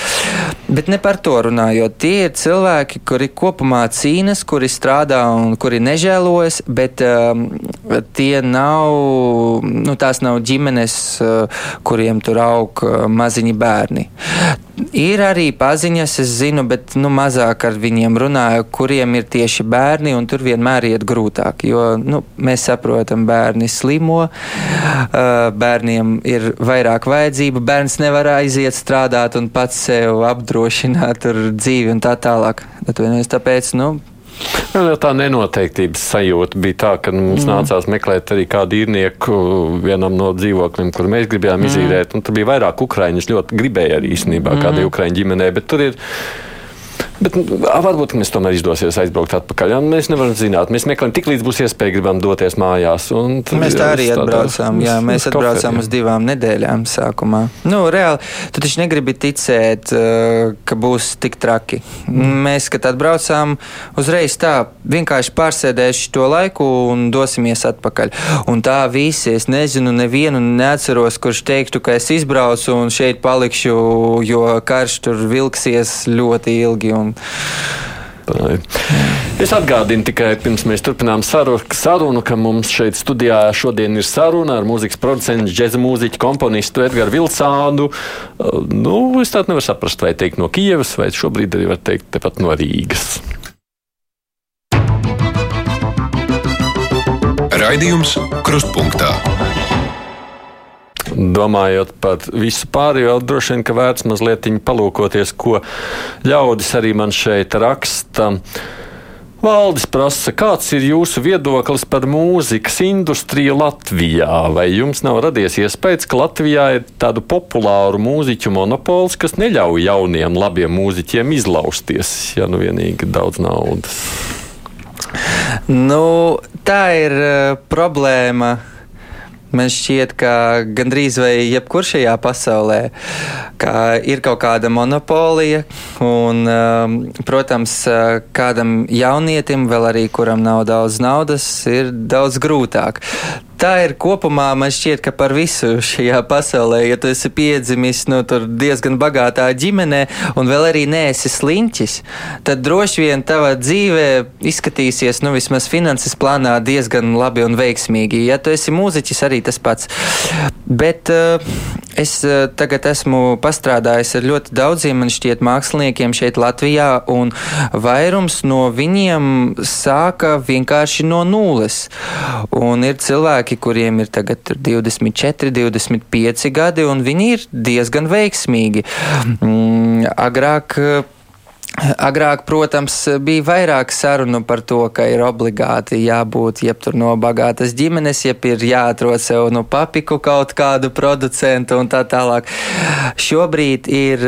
Bet ne par to runājot. Tie ir cilvēki, kuri kopumā cīnas, kuri strādā un kuri nežēlojas, bet um, tie nav, nu, tās nav ģimenes, uh, kuriem tur aug uh, maziņi bērni. Ir arī paziņas, es zinu, bet nu, mazāk ar viņiem runāju, kuriem ir tieši bērni, un tur vienmēr iet grūtāk. Jo nu, mēs saprotam, bērni slimo, bērniem ir vairāk vajadzību, bērns nevar aiziet strādāt un pats sev apdrošināt dzīvi un tā tālāk. Tāpēc, nu, Nu, tā nenoteiktības sajūta bija tā, ka mums mm. nācās meklēt arī kādu īrnieku vienam no dzīvokļiem, kur mēs gribējām mm. izīrēt. Tur bija vairāk ukrāņu. Es ļoti gribēju arī īstenībā mm. kādai ukrāņu ģimenei, bet tur ir Bet varbūt mums tomēr izdosies aizbraukt atpakaļ. Ja? Mēs nevaram zināt. Mēs meklējam, tik līdz būs iespēja, gribam doties mājās. Mēs tā arī atbraucām. Jā, mēs atbraucām uz divām nedēļām sākumā. Nu, reāli, tu taču negribi ticēt, ka būs tik traki. Mēs, kad atbraucām, uzreiz tā vienkārši pārsēdējuši to laiku un dosimies atpakaļ. Un tā visi, es nezinu, nevienu neatceros, kurš teiktu, ka es izbraucu un šeit palikšu, jo karš tur vilksies ļoti ilgi. Un, Es atgādinu tikai pirms mēs turpinām sarunu, ka mums šeit studijā šodien ir saruna ar mūzikas producentu, džēza mūziķu, komponistu Edgars Vilcānu. Uh, nu, es tādu nevaru saprast, vai teikt no Kievas, vai šobrīd arī var teikt tepat no Rīgas. Raidījums Krustpunktā. Domājot par visu pārējo, droši vien, ka vērts mazliet palūkoties, ko ļaudis arī man šeit raksta. Valdis prasa, kāds ir jūsu viedoklis par mūzikas industriju Latvijā? Vai jums nav radies iespējas, ka Latvijā ir tādu populāru mūziķu monopols, kas neļauj jauniem, labiem mūziķiem izlausties, ja nu vienīgi daudz naudas? Nu, tā ir uh, problēma Man šķiet, ka gandrīz vai jebkur šajā pasaulē ir kaut kāda monopolija, un, um, protams, kādam jaunietim, vēl arī kuram nav daudz naudas, ir daudz grūtāk tā ir kopumā, man šķiet, ka par visu šajā pasaulē, ja tu esi piedzimis nu, diezgan bagātā ģimenē un vēl arī neesi sliņķis, tad droši vien tava dzīve izskatīsies, nu, vismaz finanses plānā diezgan labi un veiksmīgi. Ja tu esi mūziķis, arī tas pats. Bet uh, es uh, tagad esmu pastrādājis ar ļoti daudziem, man šķiet, māksliniekiem šeit Latvijā, un vairums no viņiem sāka vienkārši no nulles. Un ir cilvēki, cilvēki, kuriem ir tagad 24, 25 gadi, un viņi ir diezgan veiksmīgi. Mm, agrāk Agrāk, protams, bija vairāk sarunu par to, ka ir obligāti jābūt jeb no bagātas ģimenes, jeb ir jāatrod sev no papiku kaut kādu producentu un tā tālāk. Šobrīd ir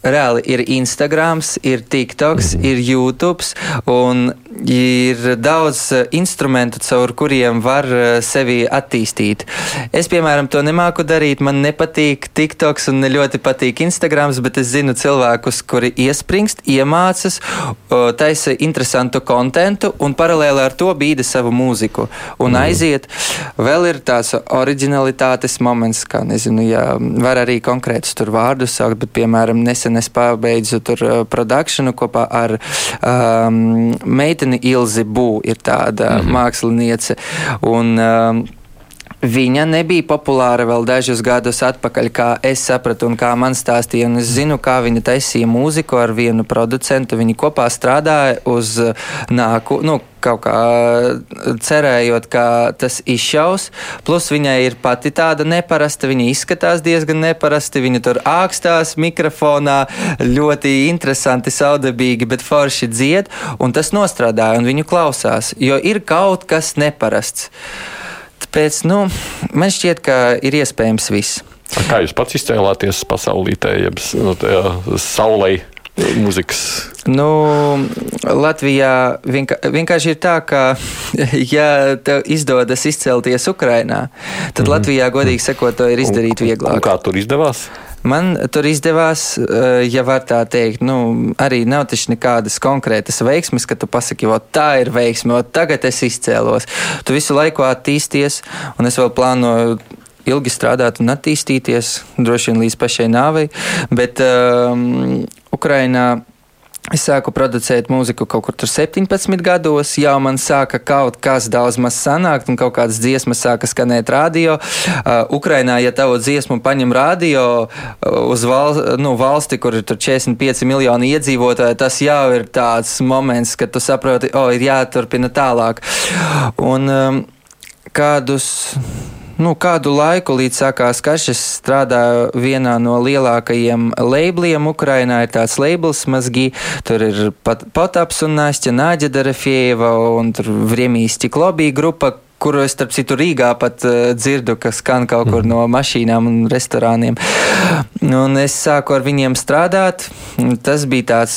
reāli ir Instagram, ir TikToks, mhm. ir YouTube un ir daudz instrumentu, caur kuriem var sevi attīstīt. Es, piemēram, to nemāku darīt. Man nepatīk TikToks un ne ļoti patīk Instagram, bet es zinu cilvēkus, kuri iespringst iemācas, taisa interesantu kontentu un paralēli ar to bīda savu mūziku. Un mm. aiziet, vēl ir tās originalitātes moments, kā nezinu, ja var arī konkrētus tur vārdus saukt, bet, piemēram, nesen es pabeidzu tur produkciju kopā ar um, meiteni Ilzi Bū, ir tāda mm -hmm. māksliniece. Un, um, Viņa nebija populāra vēl dažus gadus atpakaļ, kā es sapratu, un kā man stāstīja. Un es zinu, kā viņa taisīja mūziku ar vienu producentu. Viņi kopā strādāja uz nāku, nu, kaut kā cerējot, ka tas izšaus. Plus viņai ir pati tāda neparasta, viņa izskatās diezgan neparasti. Viņa tur ākstās mikrofonā, ļoti interesanti, saudabīgi, bet forši dzied, un tas nostrādāja, un viņu klausās, jo ir kaut kas neparasts. Tāpēc nu, man šķiet, ka ir iespējams viss. Kā jūs pats izcēlāties pasaulītē, jeb nu, saulē? Mūzikas. Nu, Latvijā vienkā, vienkārši ir tā, ka, ja tev izdodas izcelties Ukrajinā, tad mm -hmm. Latvijā, godīgi sakot, to ir izdarīt vieglāk. Un kā tur izdevās? Man tur izdevās, eh, ja var tā teikt, nu, arī nav taču nekādas konkrētas veiksmes, ka tu pasaki, o tā ir veiksme, o tagad es izcēlos. Tu visu laiku attīsties, un es vēl plānoju ilgi strādāt un attīstīties, droši vien līdz pašai nāvei. Bet um, Ukrainā Es sāku producēt mūziku kaut kur 17 gados, jau man sāka kaut kas daudz maz sanākt, un kaut kādas dziesmas sāka skanēt radio. Uh, Ukrainā, ja tavu dziesmu paņem radio uh, uz val, nu, valsti, kur ir 45 miljoni iedzīvotāji, tas jau ir tāds moments, kad tu saproti, o, oh, ir jāturpina tālāk. Un um, kādus nu, kādu laiku līdz sākās karš, es strādāju vienā no lielākajiem labeliem Ukrainā. Ir tāds labels mazgi, tur ir pat Potaps un Nāsķa Nāģa Darafieva un tur Vriemijas Stiklobī grupa, kuru es, starp citu, Rīgā pat uh, dzirdu, kas skan kaut kur no mašīnām un restorāniem. Un es sāku ar viņiem strādāt. Tas bija tāds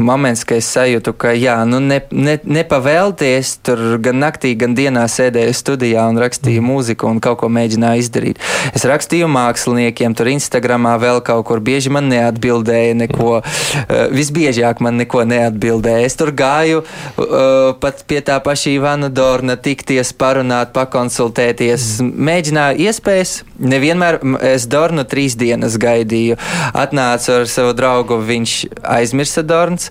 moments, kad es sajūtu, ka jā, nu ne, ne, nepavēlties tur gan naktī, gan dienā sēdēju studijā un rakstīju mūziku un kaut ko mēģināju izdarīt. Es rakstīju māksliniekiem, tur Instagramā vēl kaut kur bieži man neatbildēja neko. Uh, visbiežāk man neko neatbildēja. Es tur gāju uh, pat pie tā paša Ivana Dorna tikties par parunāt, pakonsultēties. Mēģināju iespējas. Nevienmēr es Dornu trīs dienas gaidīju. Atnācu ar savu draugu, viņš aizmirsa Dorns.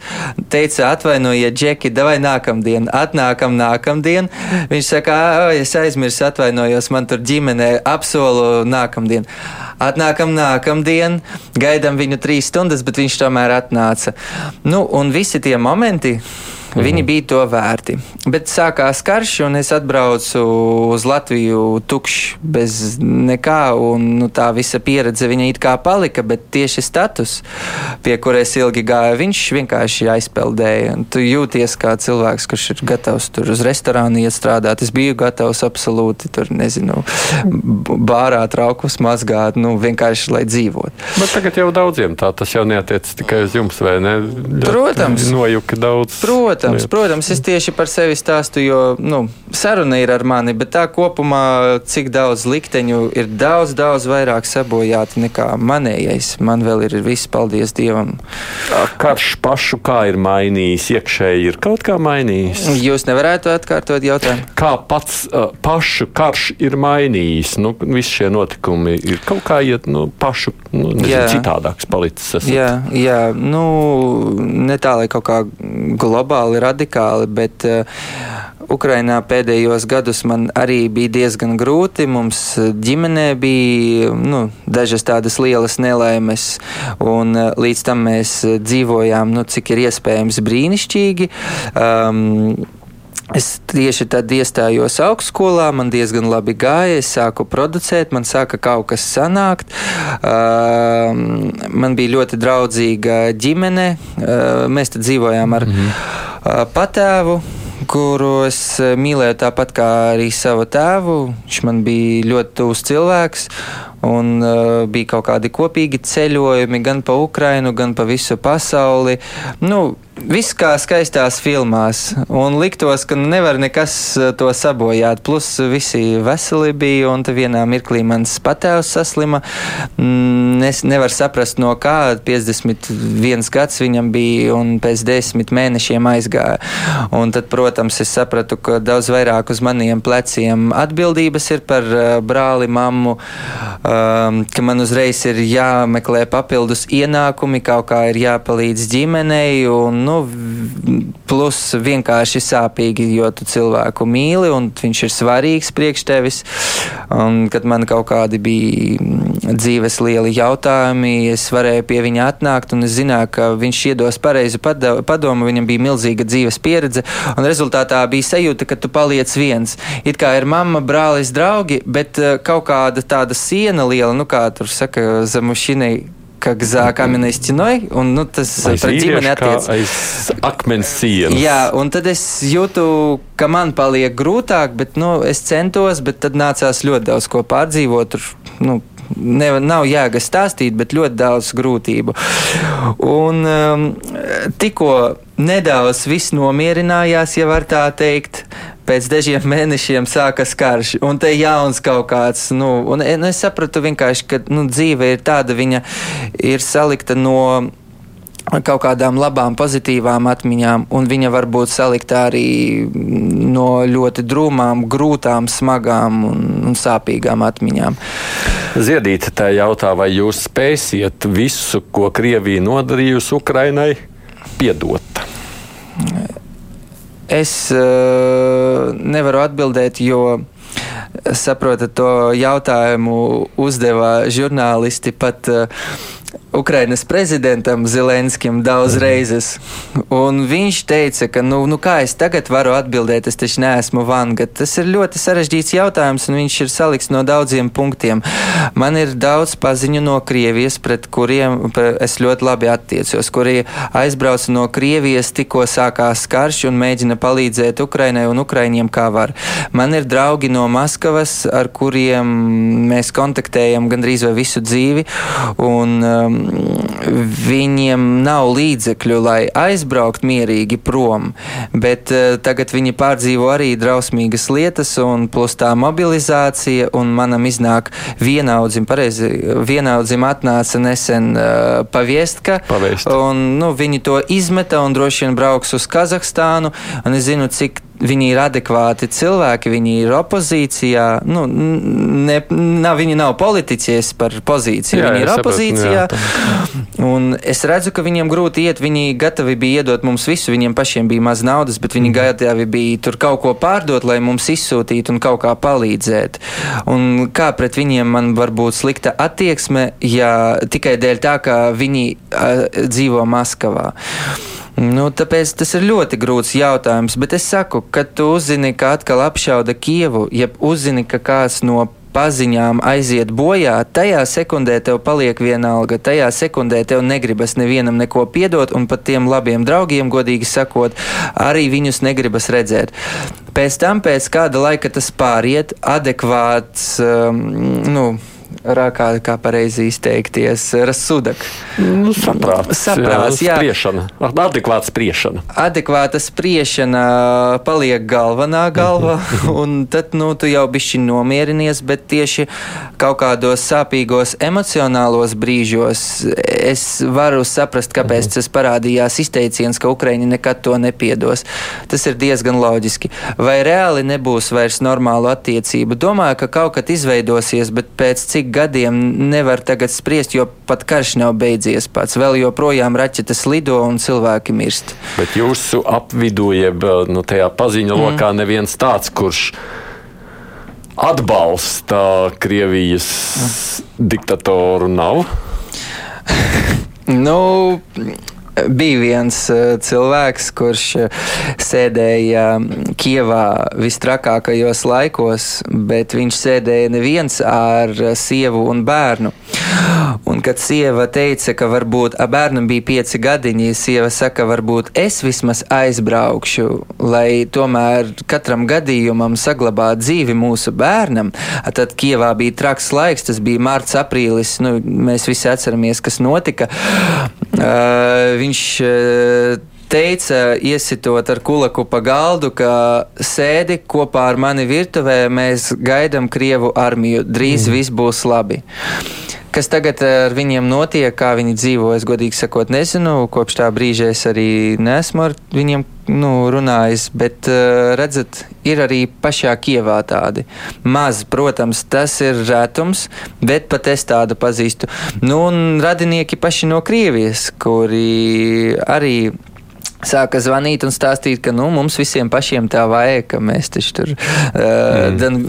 Teica, atvainojiet, Džeki, davai nākamdien. Atnākam nākamdien. Viņš saka, es aizmirsu, atvainojos, man tur ģimenē apsolu nākamdien. Atnākam nākamdien, gaidām viņu trīs stundas, bet viņš tomēr atnāca. Nu, un visi tie momenti Mhm. Viņi bija to vērti. Bet sākās karš, un es atbraucu uz Latviju tukšs, bez nekā. Un, nu, tā visa pieredze viņa it kā palika, bet tieši status, pie kura es ilgi gāju, viņš vienkārši aizpeldēja. Tu jūties kā cilvēks, kurš ir gatavs tur uz restorānu iet strādāt. Es biju gatavs absolūti tur, nezinu, bārā traukus mazgāt, nu, vienkārši lai dzīvotu. Bet tagad jau daudziem tā tas jau neatiec tikai uz jums, vai ne? Protams. Nojuka daudz. Protams. Protams, lieta. protams, es tieši par sevi stāstu, jo nu, saruna ir ar mani, bet tā kopumā, cik daudz likteņu ir daudz, daudz vairāk sabojāti nekā manējais. Man vēl ir viss, paldies Dievam. Karš pašu kā ir mainījis, iekšēji ir kaut kā mainījis. Jūs nevarētu atkārtot jautājumu? Kā pats pašu karš ir mainījis? Nu, visi šie notikumi ir kaut kā iet nu, pašu nu, nezinu, citādāks palicis. Esat. Jā, jā, nu, ne tā, lai kaut kā globāli radikāli, radikāli, bet uh, Ukrainā pēdējos gadus man arī bija diezgan grūti. Mums ģimenē bija nu, dažas tādas lielas nelaimes, un uh, līdz tam mēs dzīvojām, nu, cik ir iespējams, brīnišķīgi. Um, Es tieši tad iestājos augstskolā, man diezgan labi gāja. Es sāku producēt, man sāka kaut kas sanākt. Uh, man bija ļoti draudzīga ģimene. Uh, mēs te dzīvojām ar -hmm. uh, patēvu kuru es mīlēju tāpat kā arī savu tēvu. Viņš man bija ļoti tuvs cilvēks, un uh, bija kaut kādi kopīgi ceļojumi gan pa Ukrajinu, gan pa visu pasauli. Nu, Viss kā skaistās filmās, un liktos, ka nevar nekas eh, to sabojāt. Plus visi veseli bija, un te vienā mirklī mans patēvs saslima. Mm, Es nevaru saprast, no kā 51 gads viņam bija, un pēc desmit mēnešiem aizgāja. Un tad, protams, es sapratu, ka daudz vairāk uz maniem pleciem atbildības ir par uh, brāli, mammu, um, ka man uzreiz ir jāmeklē papildus ienākumi, kaut kā ir jāpalīdz ģimenei. Un, nu, plus vienkārši sāpīgi, jo tu cilvēku mīli un viņš ir svarīgs priekš tevis. Un, kad man kaut kādi bija dzīves lieli jautājumi, es varēju pie viņa atnākt un es zināju, ka viņš iedos pareizu padomu, viņam bija milzīga dzīves pieredze un rezultātā bija sajūta, ka tu paliec viens. It kā ir mamma, brālis, draugi, bet eh, kaut kāda tāda siena liela, nu kā tur saka, zemušinai как за каменной стеной, un nu, tas Aiz par ģimeni vīrieša kā attiecas. aiz akmens sienas. Jā, un tad es jūtu, ka man paliek grūtāk, bet nu, es centos, bet tad nācās ļoti daudz ko pārdzīvot. Tur, nu, Ne, nav jēga stāstīt, bet ļoti daudz grūtību. Un um, tikko nedaudz viss nomierinājās, ja var tā teikt. Pēc dažiem mēnešiem sākas karš, un te jauns kaut kāds. Nu, un, un es sapratu vienkārši, ka nu, dzīve ir tāda, viņa ir salikta no kaut kādām labām, pozitīvām atmiņām, un viņa var būt salikta arī no ļoti drūmām, grūtām, smagām un, un sāpīgām atmiņām. Ziedīte tā jautā, vai jūs spēsiet visu, ko Krievija nodarījusi Ukrainai, piedot? Es uh, nevaru atbildēt, jo saprotat, to jautājumu uzdeva žurnālisti pat. Uh, Ukrainas prezidentam Zelenskim daudz reizes. Un viņš teica, ka, nu, nu kā es tagad varu atbildēt, es taču neesmu vanga. Tas ir ļoti sarežģīts jautājums, un viņš ir salikts no daudziem punktiem. Man ir daudz paziņu no Krievijas, pret kuriem es ļoti labi attiecos, kuri aizbrauca no Krievijas, tikko sākās karš un mēģina palīdzēt Ukrainai un Ukraiņiem kā var. Man ir draugi no Maskavas, ar kuriem mēs kontaktējam gandrīz vai visu dzīvi. Un, um, viņiem nav līdzekļu, lai aizbraukt mierīgi prom, bet uh, tagad viņi pārdzīvo arī drausmīgas lietas, un plus tā mobilizācija, un manam iznāk vienaudzim, pareizi, vienaudzim atnāca nesen uh, paviestka, Pavēst. un nu, viņi to izmeta un droši vien brauks uz Kazahstānu, un es zinu, cik viņi ir adekvāti cilvēki, viņi ir opozīcijā. Nu, ne, nav, viņi nav politiķies par pozīciju, Jā, viņi ir sapratu, opozīcijā. jā, Un es redzu, ka viņiem grūti iet. Viņi gatavi bija iedot mums visu, viņiem pašiem bija maz naudas, bet viņi gatavi bija tur kaut ko pārdot, lai mums izsūtītu un kaut kā palīdzēt. Un kā pret viņiem man var būt slikta attieksme, ja tikai dēļ tā, ka viņi uh, dzīvo Maskavā. Nu, tāpēc tas ir ļoti grūts jautājums. Bet es saku, kad tu uzzini, ka atkal apšauda Kievu, ja uzzini, ka kāds no paziņām aiziet bojā, tajā sekundē tev paliek vienalga. Tajā sekundē tev negribas nevienam neko piedot, un pat tiem labiem draugiem, godīgi sakot, arī viņus negribas redzēt. Pēc tam, pēc kāda laika tas pāriet, adekvāts, um, nu, rā, kā, kā pareizi izteikties, rasudak. Nu, saprāts, Saprāts, jā. Spriešana, adekvāta spriešana. adekvāta spriešana paliek galvenā galva, un tad nu, tu jau bišķi nomierinies, bet tieši kaut kādos sāpīgos emocionālos brīžos es varu saprast, kāpēc tas parādījās izteiciens, ka Ukraiņi nekad to nepiedos. Tas ir diezgan loģiski. Vai reāli nebūs vairs normālu attiecību? Domāju, ka kaut kad izveidosies, bet pēc cik gadiem nevar tagad spriest, jo pat karš nav beidzies pats. Vēl joprojām raķetes lido un cilvēki mirst. Bet jūsu apvidū, jeb nu, tajā paziņu lokā, neviens tāds, kurš atbalsta Krievijas diktatoru nav. Nu, bija viens uh, cilvēks, kurš uh, sēdēja Kievā visstrakākajos laikos, bet viņš sēdēja neviens ar uh, sievu un bērnu. Un, kad sieva teica, ka varbūt bērnam bija pieci gadiņi, sieva saka, varbūt es vismaz aizbraukšu, lai tomēr katram gadījumam saglabātu dzīvi mūsu bērnam. Tad Kievā bija traks laiks, tas bija mārts, aprīlis. Nu, mēs visi atceramies, kas notika. Uh, viņš uh, teica, iesitot ar kulaku pa galdu, ka sēdi kopā ar mani virtuvē, mēs gaidām Krievu armiju, drīz mm. viss būs labi. Kas tagad ar viņiem notiek, kā viņi dzīvo, es godīgi sakot, nezinu. Kopš tā brīža es arī nesmu ar viņiem nu, runājis, bet redzat, ir arī pašā Kievā tādi. Maz, protams, tas ir retums, bet pat es tādu pazīstu. Nu, un radinieki paši no Krievijas, kuri arī sāka zvanīt un stāstīt, ka nu, mums visiem pašiem tā vajag, ka mēs taču tur uh, mm. dan,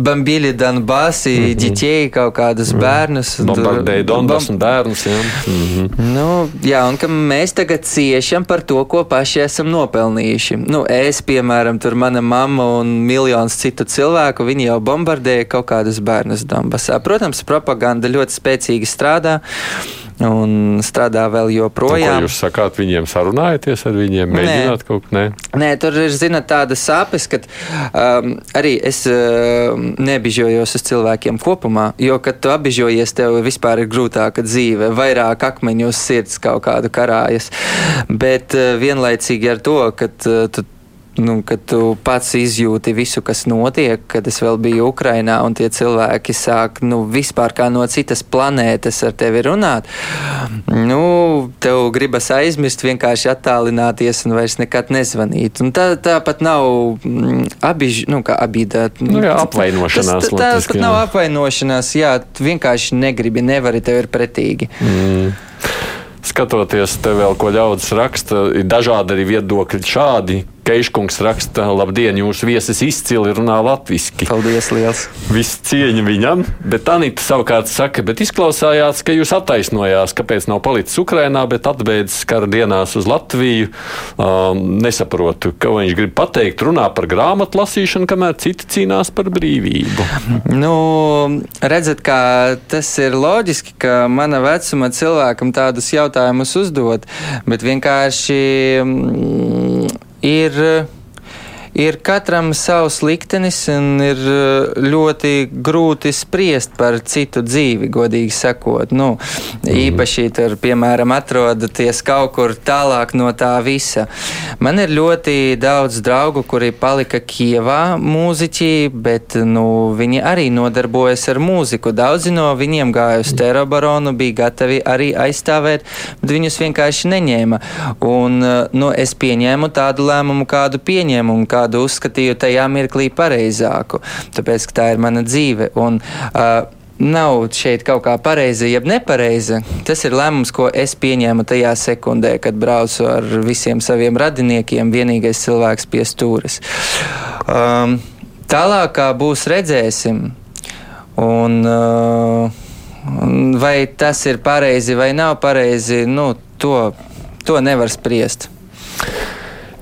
bambili Donbasi, mm -hmm. ģiķēji kaut kādus mm. bērnus. Bombardēja Donbas un bērnus, jā. Mm -hmm. nu, jā, un ka mēs tagad ciešam par to, ko paši esam nopelnījuši. Nu, es, piemēram, tur mana mamma un miljons citu cilvēku, viņi jau bombardēja kaut kādus bērnus Donbasā. Protams, propaganda ļoti spēcīgi strādā un strādā vēl joprojām. Nu, jūs sakāt, viņiem sarunājaties ar viņiem, mēģināt Nē. kaut ko? Nē. Nē, tur ir, zinot, tāda sāpes, ka um, arī es uh, nebižojos uz cilvēkiem kopumā, jo, kad tu apbižojies, tev vispār ir grūtāka dzīve, vairāk akmeņu uz sirds kaut kādu karājas. Bet uh, vienlaicīgi ar to, ka uh, tu nu, kad tu pats izjūti visu, kas notiek, kad es vēl biju Ukrainā, un tie cilvēki sāk nu, vispār kā no citas planētas ar tevi runāt, nu, tev gribas aizmirst, vienkārši attālināties un vairs nekad nezvanīt. Un tā, tāpat nav mm, abiž, nu, kā abīdāt. Nu, jā, apvainošanās. Tas, tas, tas nav apvainošanās, jā, tu vienkārši negribi, nevari, tev ir pretīgi. Mm skatoties te vēl, ko ļaudis raksta, ir dažādi arī viedokļi šādi. Keiškungs raksta, labdien, jūsu viesis izcili runā latviski. Paldies, liels! Viss cieņa viņam, bet Anita savukārt saka, bet izklausājās, ka jūs attaisnojās, kāpēc nav palicis Ukrainā, bet atbeidzis kara dienās uz Latviju. Um, nesaprotu, ko viņš grib pateikt, runā par grāmatu lasīšanu, kamēr citi cīnās par brīvību. Nu, redzat, kā tas ir loģiski, ka mana vecuma cilvēkam tādus jautājumus uzdot, bet vienkārši. Mm, ir ir katram savs liktenis un ir eh, ļoti grūti spriest par citu dzīvi, godīgi sakot. Nu, īpaši tur, piemēram, atrodaties kaut kur tālāk no tā visa. Man ir ļoti daudz draugu, kuri palika Kievā mūziķi, bet nu, viņi arī nodarbojas ar mūziku. Daudzi no viņiem gāja uz terobaronu, bija gatavi arī aizstāvēt, bet viņus vienkārši neņēma. Un, eh, nu, es pieņēmu tādu lēmumu, kādu pieņēmu. Kā kādu uzskatīju tajā mirklī pareizāku, tāpēc ka tā ir mana dzīve. Un, uh, Nav šeit kaut kā pareiza, jeb nepareiza. Tas ir lēmums, ko es pieņēmu tajā sekundē, kad braucu ar visiem saviem radiniekiem, vienīgais cilvēks pie stūres. Um, tālāk, būs, redzēsim. Un, uh, vai tas ir pareizi vai nav pareizi, nu, to, to nevar spriest.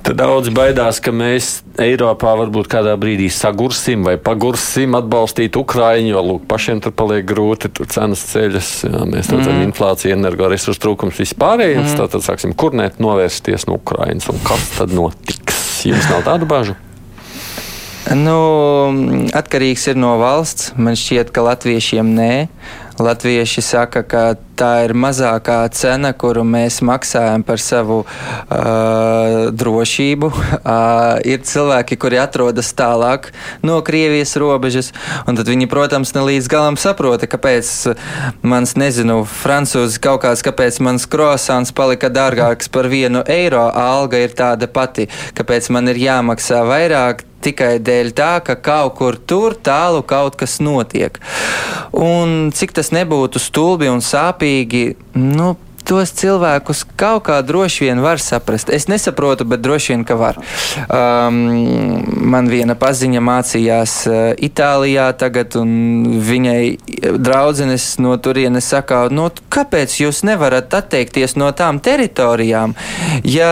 Tad daudz baidās, ka mēs Eiropā varbūt kādā brīdī sagursim vai pagursim atbalstīt Ukraiņu, jo lūk, pašiem tur paliek grūti, tur cenas ceļas, jā, mēs redzam mm. inflāciju, energoresursu trūkums vispārējais. Mm. Tad sāksim kurnēt, novērsties no Ukraiņas. Un kas tad notiks? Jums nav tādu bažu? Nu, atkarīgs ir no valsts. Man šķiet, ka latviešiem nē. Latvieši saka, ka tā ir mazākā cena, kuru mēs maksājam par savu uh, drošību. Uh, ir cilvēki, kuri atrodas tālāk no Krievijas robežas, un tad viņi, protams, ne līdz galam saprota, kāpēc mans, nezinu, francūzi kaut kāds, kāpēc mans krosāns palika dārgāks par vienu eiro, alga ir tāda pati, kāpēc man ir jāmaksā vairāk tikai dēļ tā, ka kaut kur tur tālu kaut kas notiek. Un cik tas nebūtu stulbi un sāpīgi, nu, tos cilvēkus kaut kā droši vien var saprast. Es nesaprotu, bet droši vien, ka var. Um, man viena paziņa mācījās uh, Itālijā tagad, un viņai draudzenes no turienes saka, no, nu, kāpēc jūs nevarat atteikties no tām teritorijām, ja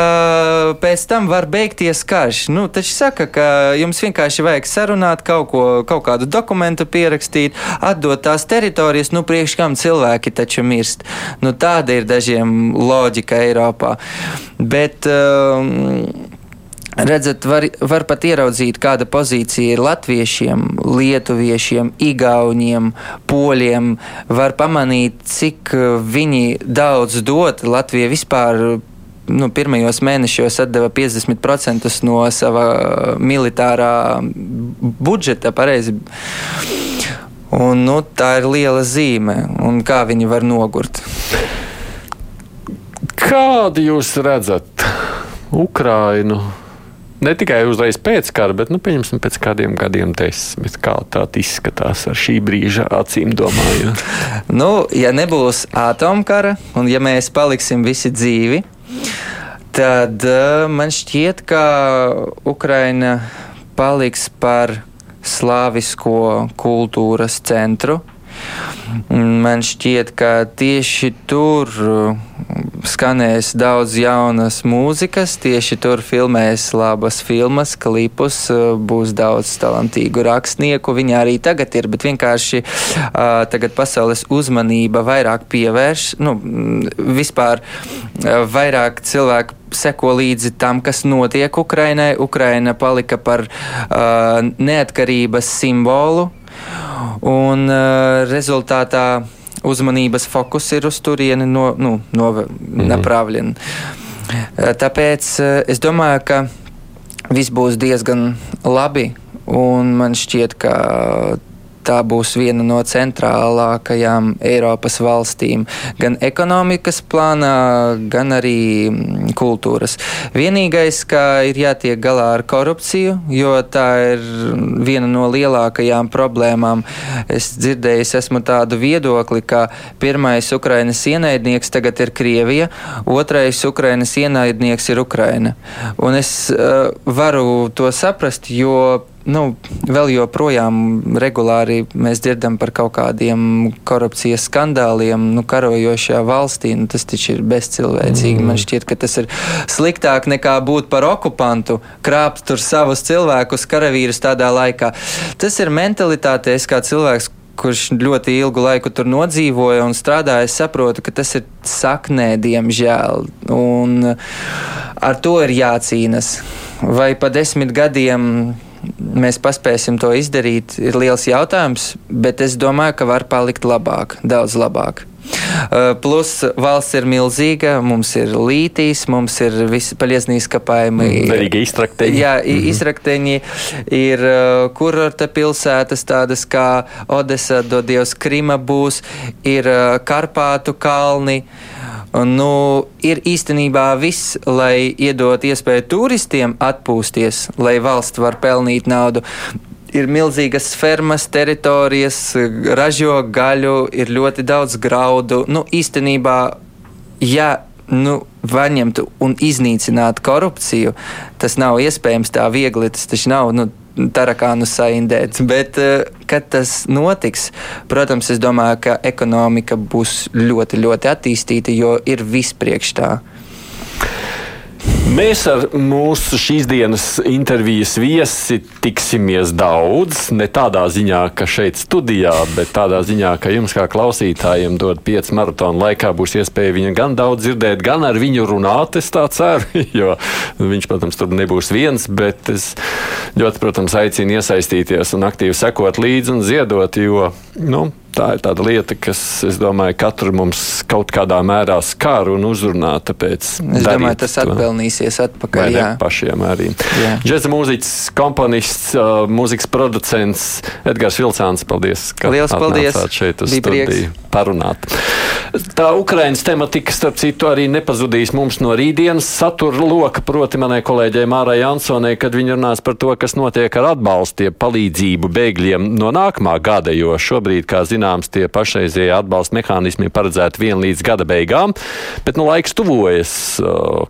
pēc tam var beigties karš? Nu, taču saka, ka jums vienkārši vajag sarunāt kaut ko, kaut kādu dokumentu pierakstīt, atdot tās teritorijas, nu priekš kam cilvēki taču mirst. Nu, tāda ir dažāda dažiem loģika Eiropā. Bet, um, Redzat, var, var pat ieraudzīt, kāda pozīcija ir latviešiem, lietuviešiem, igauniem, poļiem. Var pamanīt, cik viņi daudz dod. Latvija vispār nu, pirmajos mēnešos atdeva 50% no sava militārā budžeta. Pareizi. Un, nu, tā ir liela zīme, un kā viņi var nogurt. Kādu jūs redzat Ukrainu? Ne tikai uzreiz pēc kara, bet nu, pēc kādiem gadiem desmit. Kā tā izskatās ar šī brīža acīm domājot? nu, ja nebūs atomkara un ja mēs paliksim visi dzīvi, tad uh, man šķiet, ka Ukraina paliks par slāvisko kultūras centru. Man šķiet, ka tieši tur skanēs daudz jaunas mūzikas, tieši tur filmēs labas filmas, klipus, būs daudz talantīgu rakstnieku. Viņi arī tagad ir, bet vienkārši uh, tagad pasaules uzmanība vairāk pievērš, nu, vispār uh, vairāk cilvēku seko līdzi tam, kas notiek Ukrainai. Ukraina palika par uh, neatkarības simbolu, un uh, rezultātā uzmanības fokus ir uz turieni no, nu, no, mm. направлен. Tāpēc es domāju, ka viss būs diezgan labi, un man šķiet, ka tā būs viena no centrālākajām Eiropas valstīm, gan ekonomikas plānā, gan arī mm, kultūras. Vienīgais, ka ir jātiek galā ar korupciju, jo tā ir viena no lielākajām problēmām. Es dzirdēju, es esmu tādu viedokli, ka pirmais Ukrainas ienaidnieks tagad ir Krievija, otrais Ukrainas ienaidnieks ir Ukraina. Un es uh, varu to saprast, jo nu, vēl joprojām regulāri mēs dzirdam par kaut kādiem korupcijas skandāliem, nu, karojošajā valstī. Nu, tas taču ir bezcilvēcīgi. Mm. Man šķiet, ka tas ir sliktāk nekā būt par okupantu, krāpt tur savus cilvēkus, karavīrus tādā laikā. Tas ir mentalitāte, es kā cilvēks, kurš ļoti ilgu laiku tur nodzīvoja un strādāja, es saprotu, ka tas ir saknē, diemžēl. Un ar to ir jācīnas. Vai pa desmit gadiem mēs paspēsim to izdarīt, ir liels jautājums, bet es domāju, ka var palikt labāk, daudz labāk. Uh, plus valsts ir milzīga, mums ir lītīs, mums ir visi paļiesnīs kapājumi. Mm, arī iztrakteņi. Jā, mm -hmm. iztrakteņi ir uh, kurorta pilsētas tādas kā Odesa, Dodievs, Krima būs, ir uh, Karpātu kalni. Uh, Nu, ir īstenībā viss, lai iedot iespēju turistiem atpūsties, lai valsts var pelnīt naudu. Ir milzīgas fermas, teritorijas, ražo gaļu, ir ļoti daudz graudu. Nu, īstenībā, ja nu, paņemtu un iznīcinātu korupciju, tas nav iespējams tā viegli. Tas taču nav. Nu, tarakānu saindēt. Bet, eh, kad tas notiks, protams, es domāju, ka ekonomika būs ļoti, ļoti attīstīta, jo ir viss priekš tā. Mēs ar mūsu šīs dienas intervijas viesi tiksimies daudz. Ne tādā ziņā, ka šeit studijā, bet tādā ziņā, ka jums, kā klausītājiem, dod pieci maratona laikā, būs iespēja viņu gan daudz dzirdēt, gan ar viņu runāt. Es tā ceru, jo viņš, protams, tur nebūs viens, bet es ļoti, protams, aicinu iesaistīties un aktīvi sekot līdzi un ziedot, jo, nu, tā ir tāda lieta, kas, es domāju, katru mums kaut kādā mērā skar un uzrunā. Tāpēc es domāju, tas atpelnīsies atpakaļ. Jā, pašiem arī. Džeza mūziķis, komponists, uh, mūzikas producents Edgars Vilcāns, paldies, ka Liels paldies šeit uz Bija studiju prieks. parunāt. Tā Ukrainas tematika, starp citu, arī nepazudīs mums no rītdienas satura loka, proti manai kolēģei Mārai Jansonai, kad viņa runās par to, kas notiek ar atbalstu, palīdzību bēgļiem no nākamā gada, jo šobrīd, kā zinām, zināms, tie pašreizie atbalsta mehānismi ir paredzēti vien līdz gada beigām, bet nu, laiks tuvojas.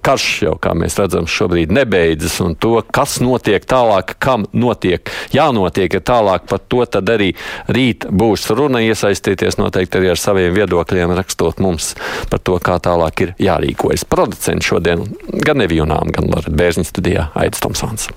Karš jau, kā mēs redzam, šobrīd nebeidzas, un to, kas notiek tālāk, kam notiek, jānotiek ir tālāk, par to tad arī rīt būs runa. Iesaistieties noteikti arī ar saviem viedokļiem, rakstot mums par to, kā tālāk ir jārīkojas. Producents šodien gan Nevijunām, gan Lorita Bērziņa studijā Aits Tomsons.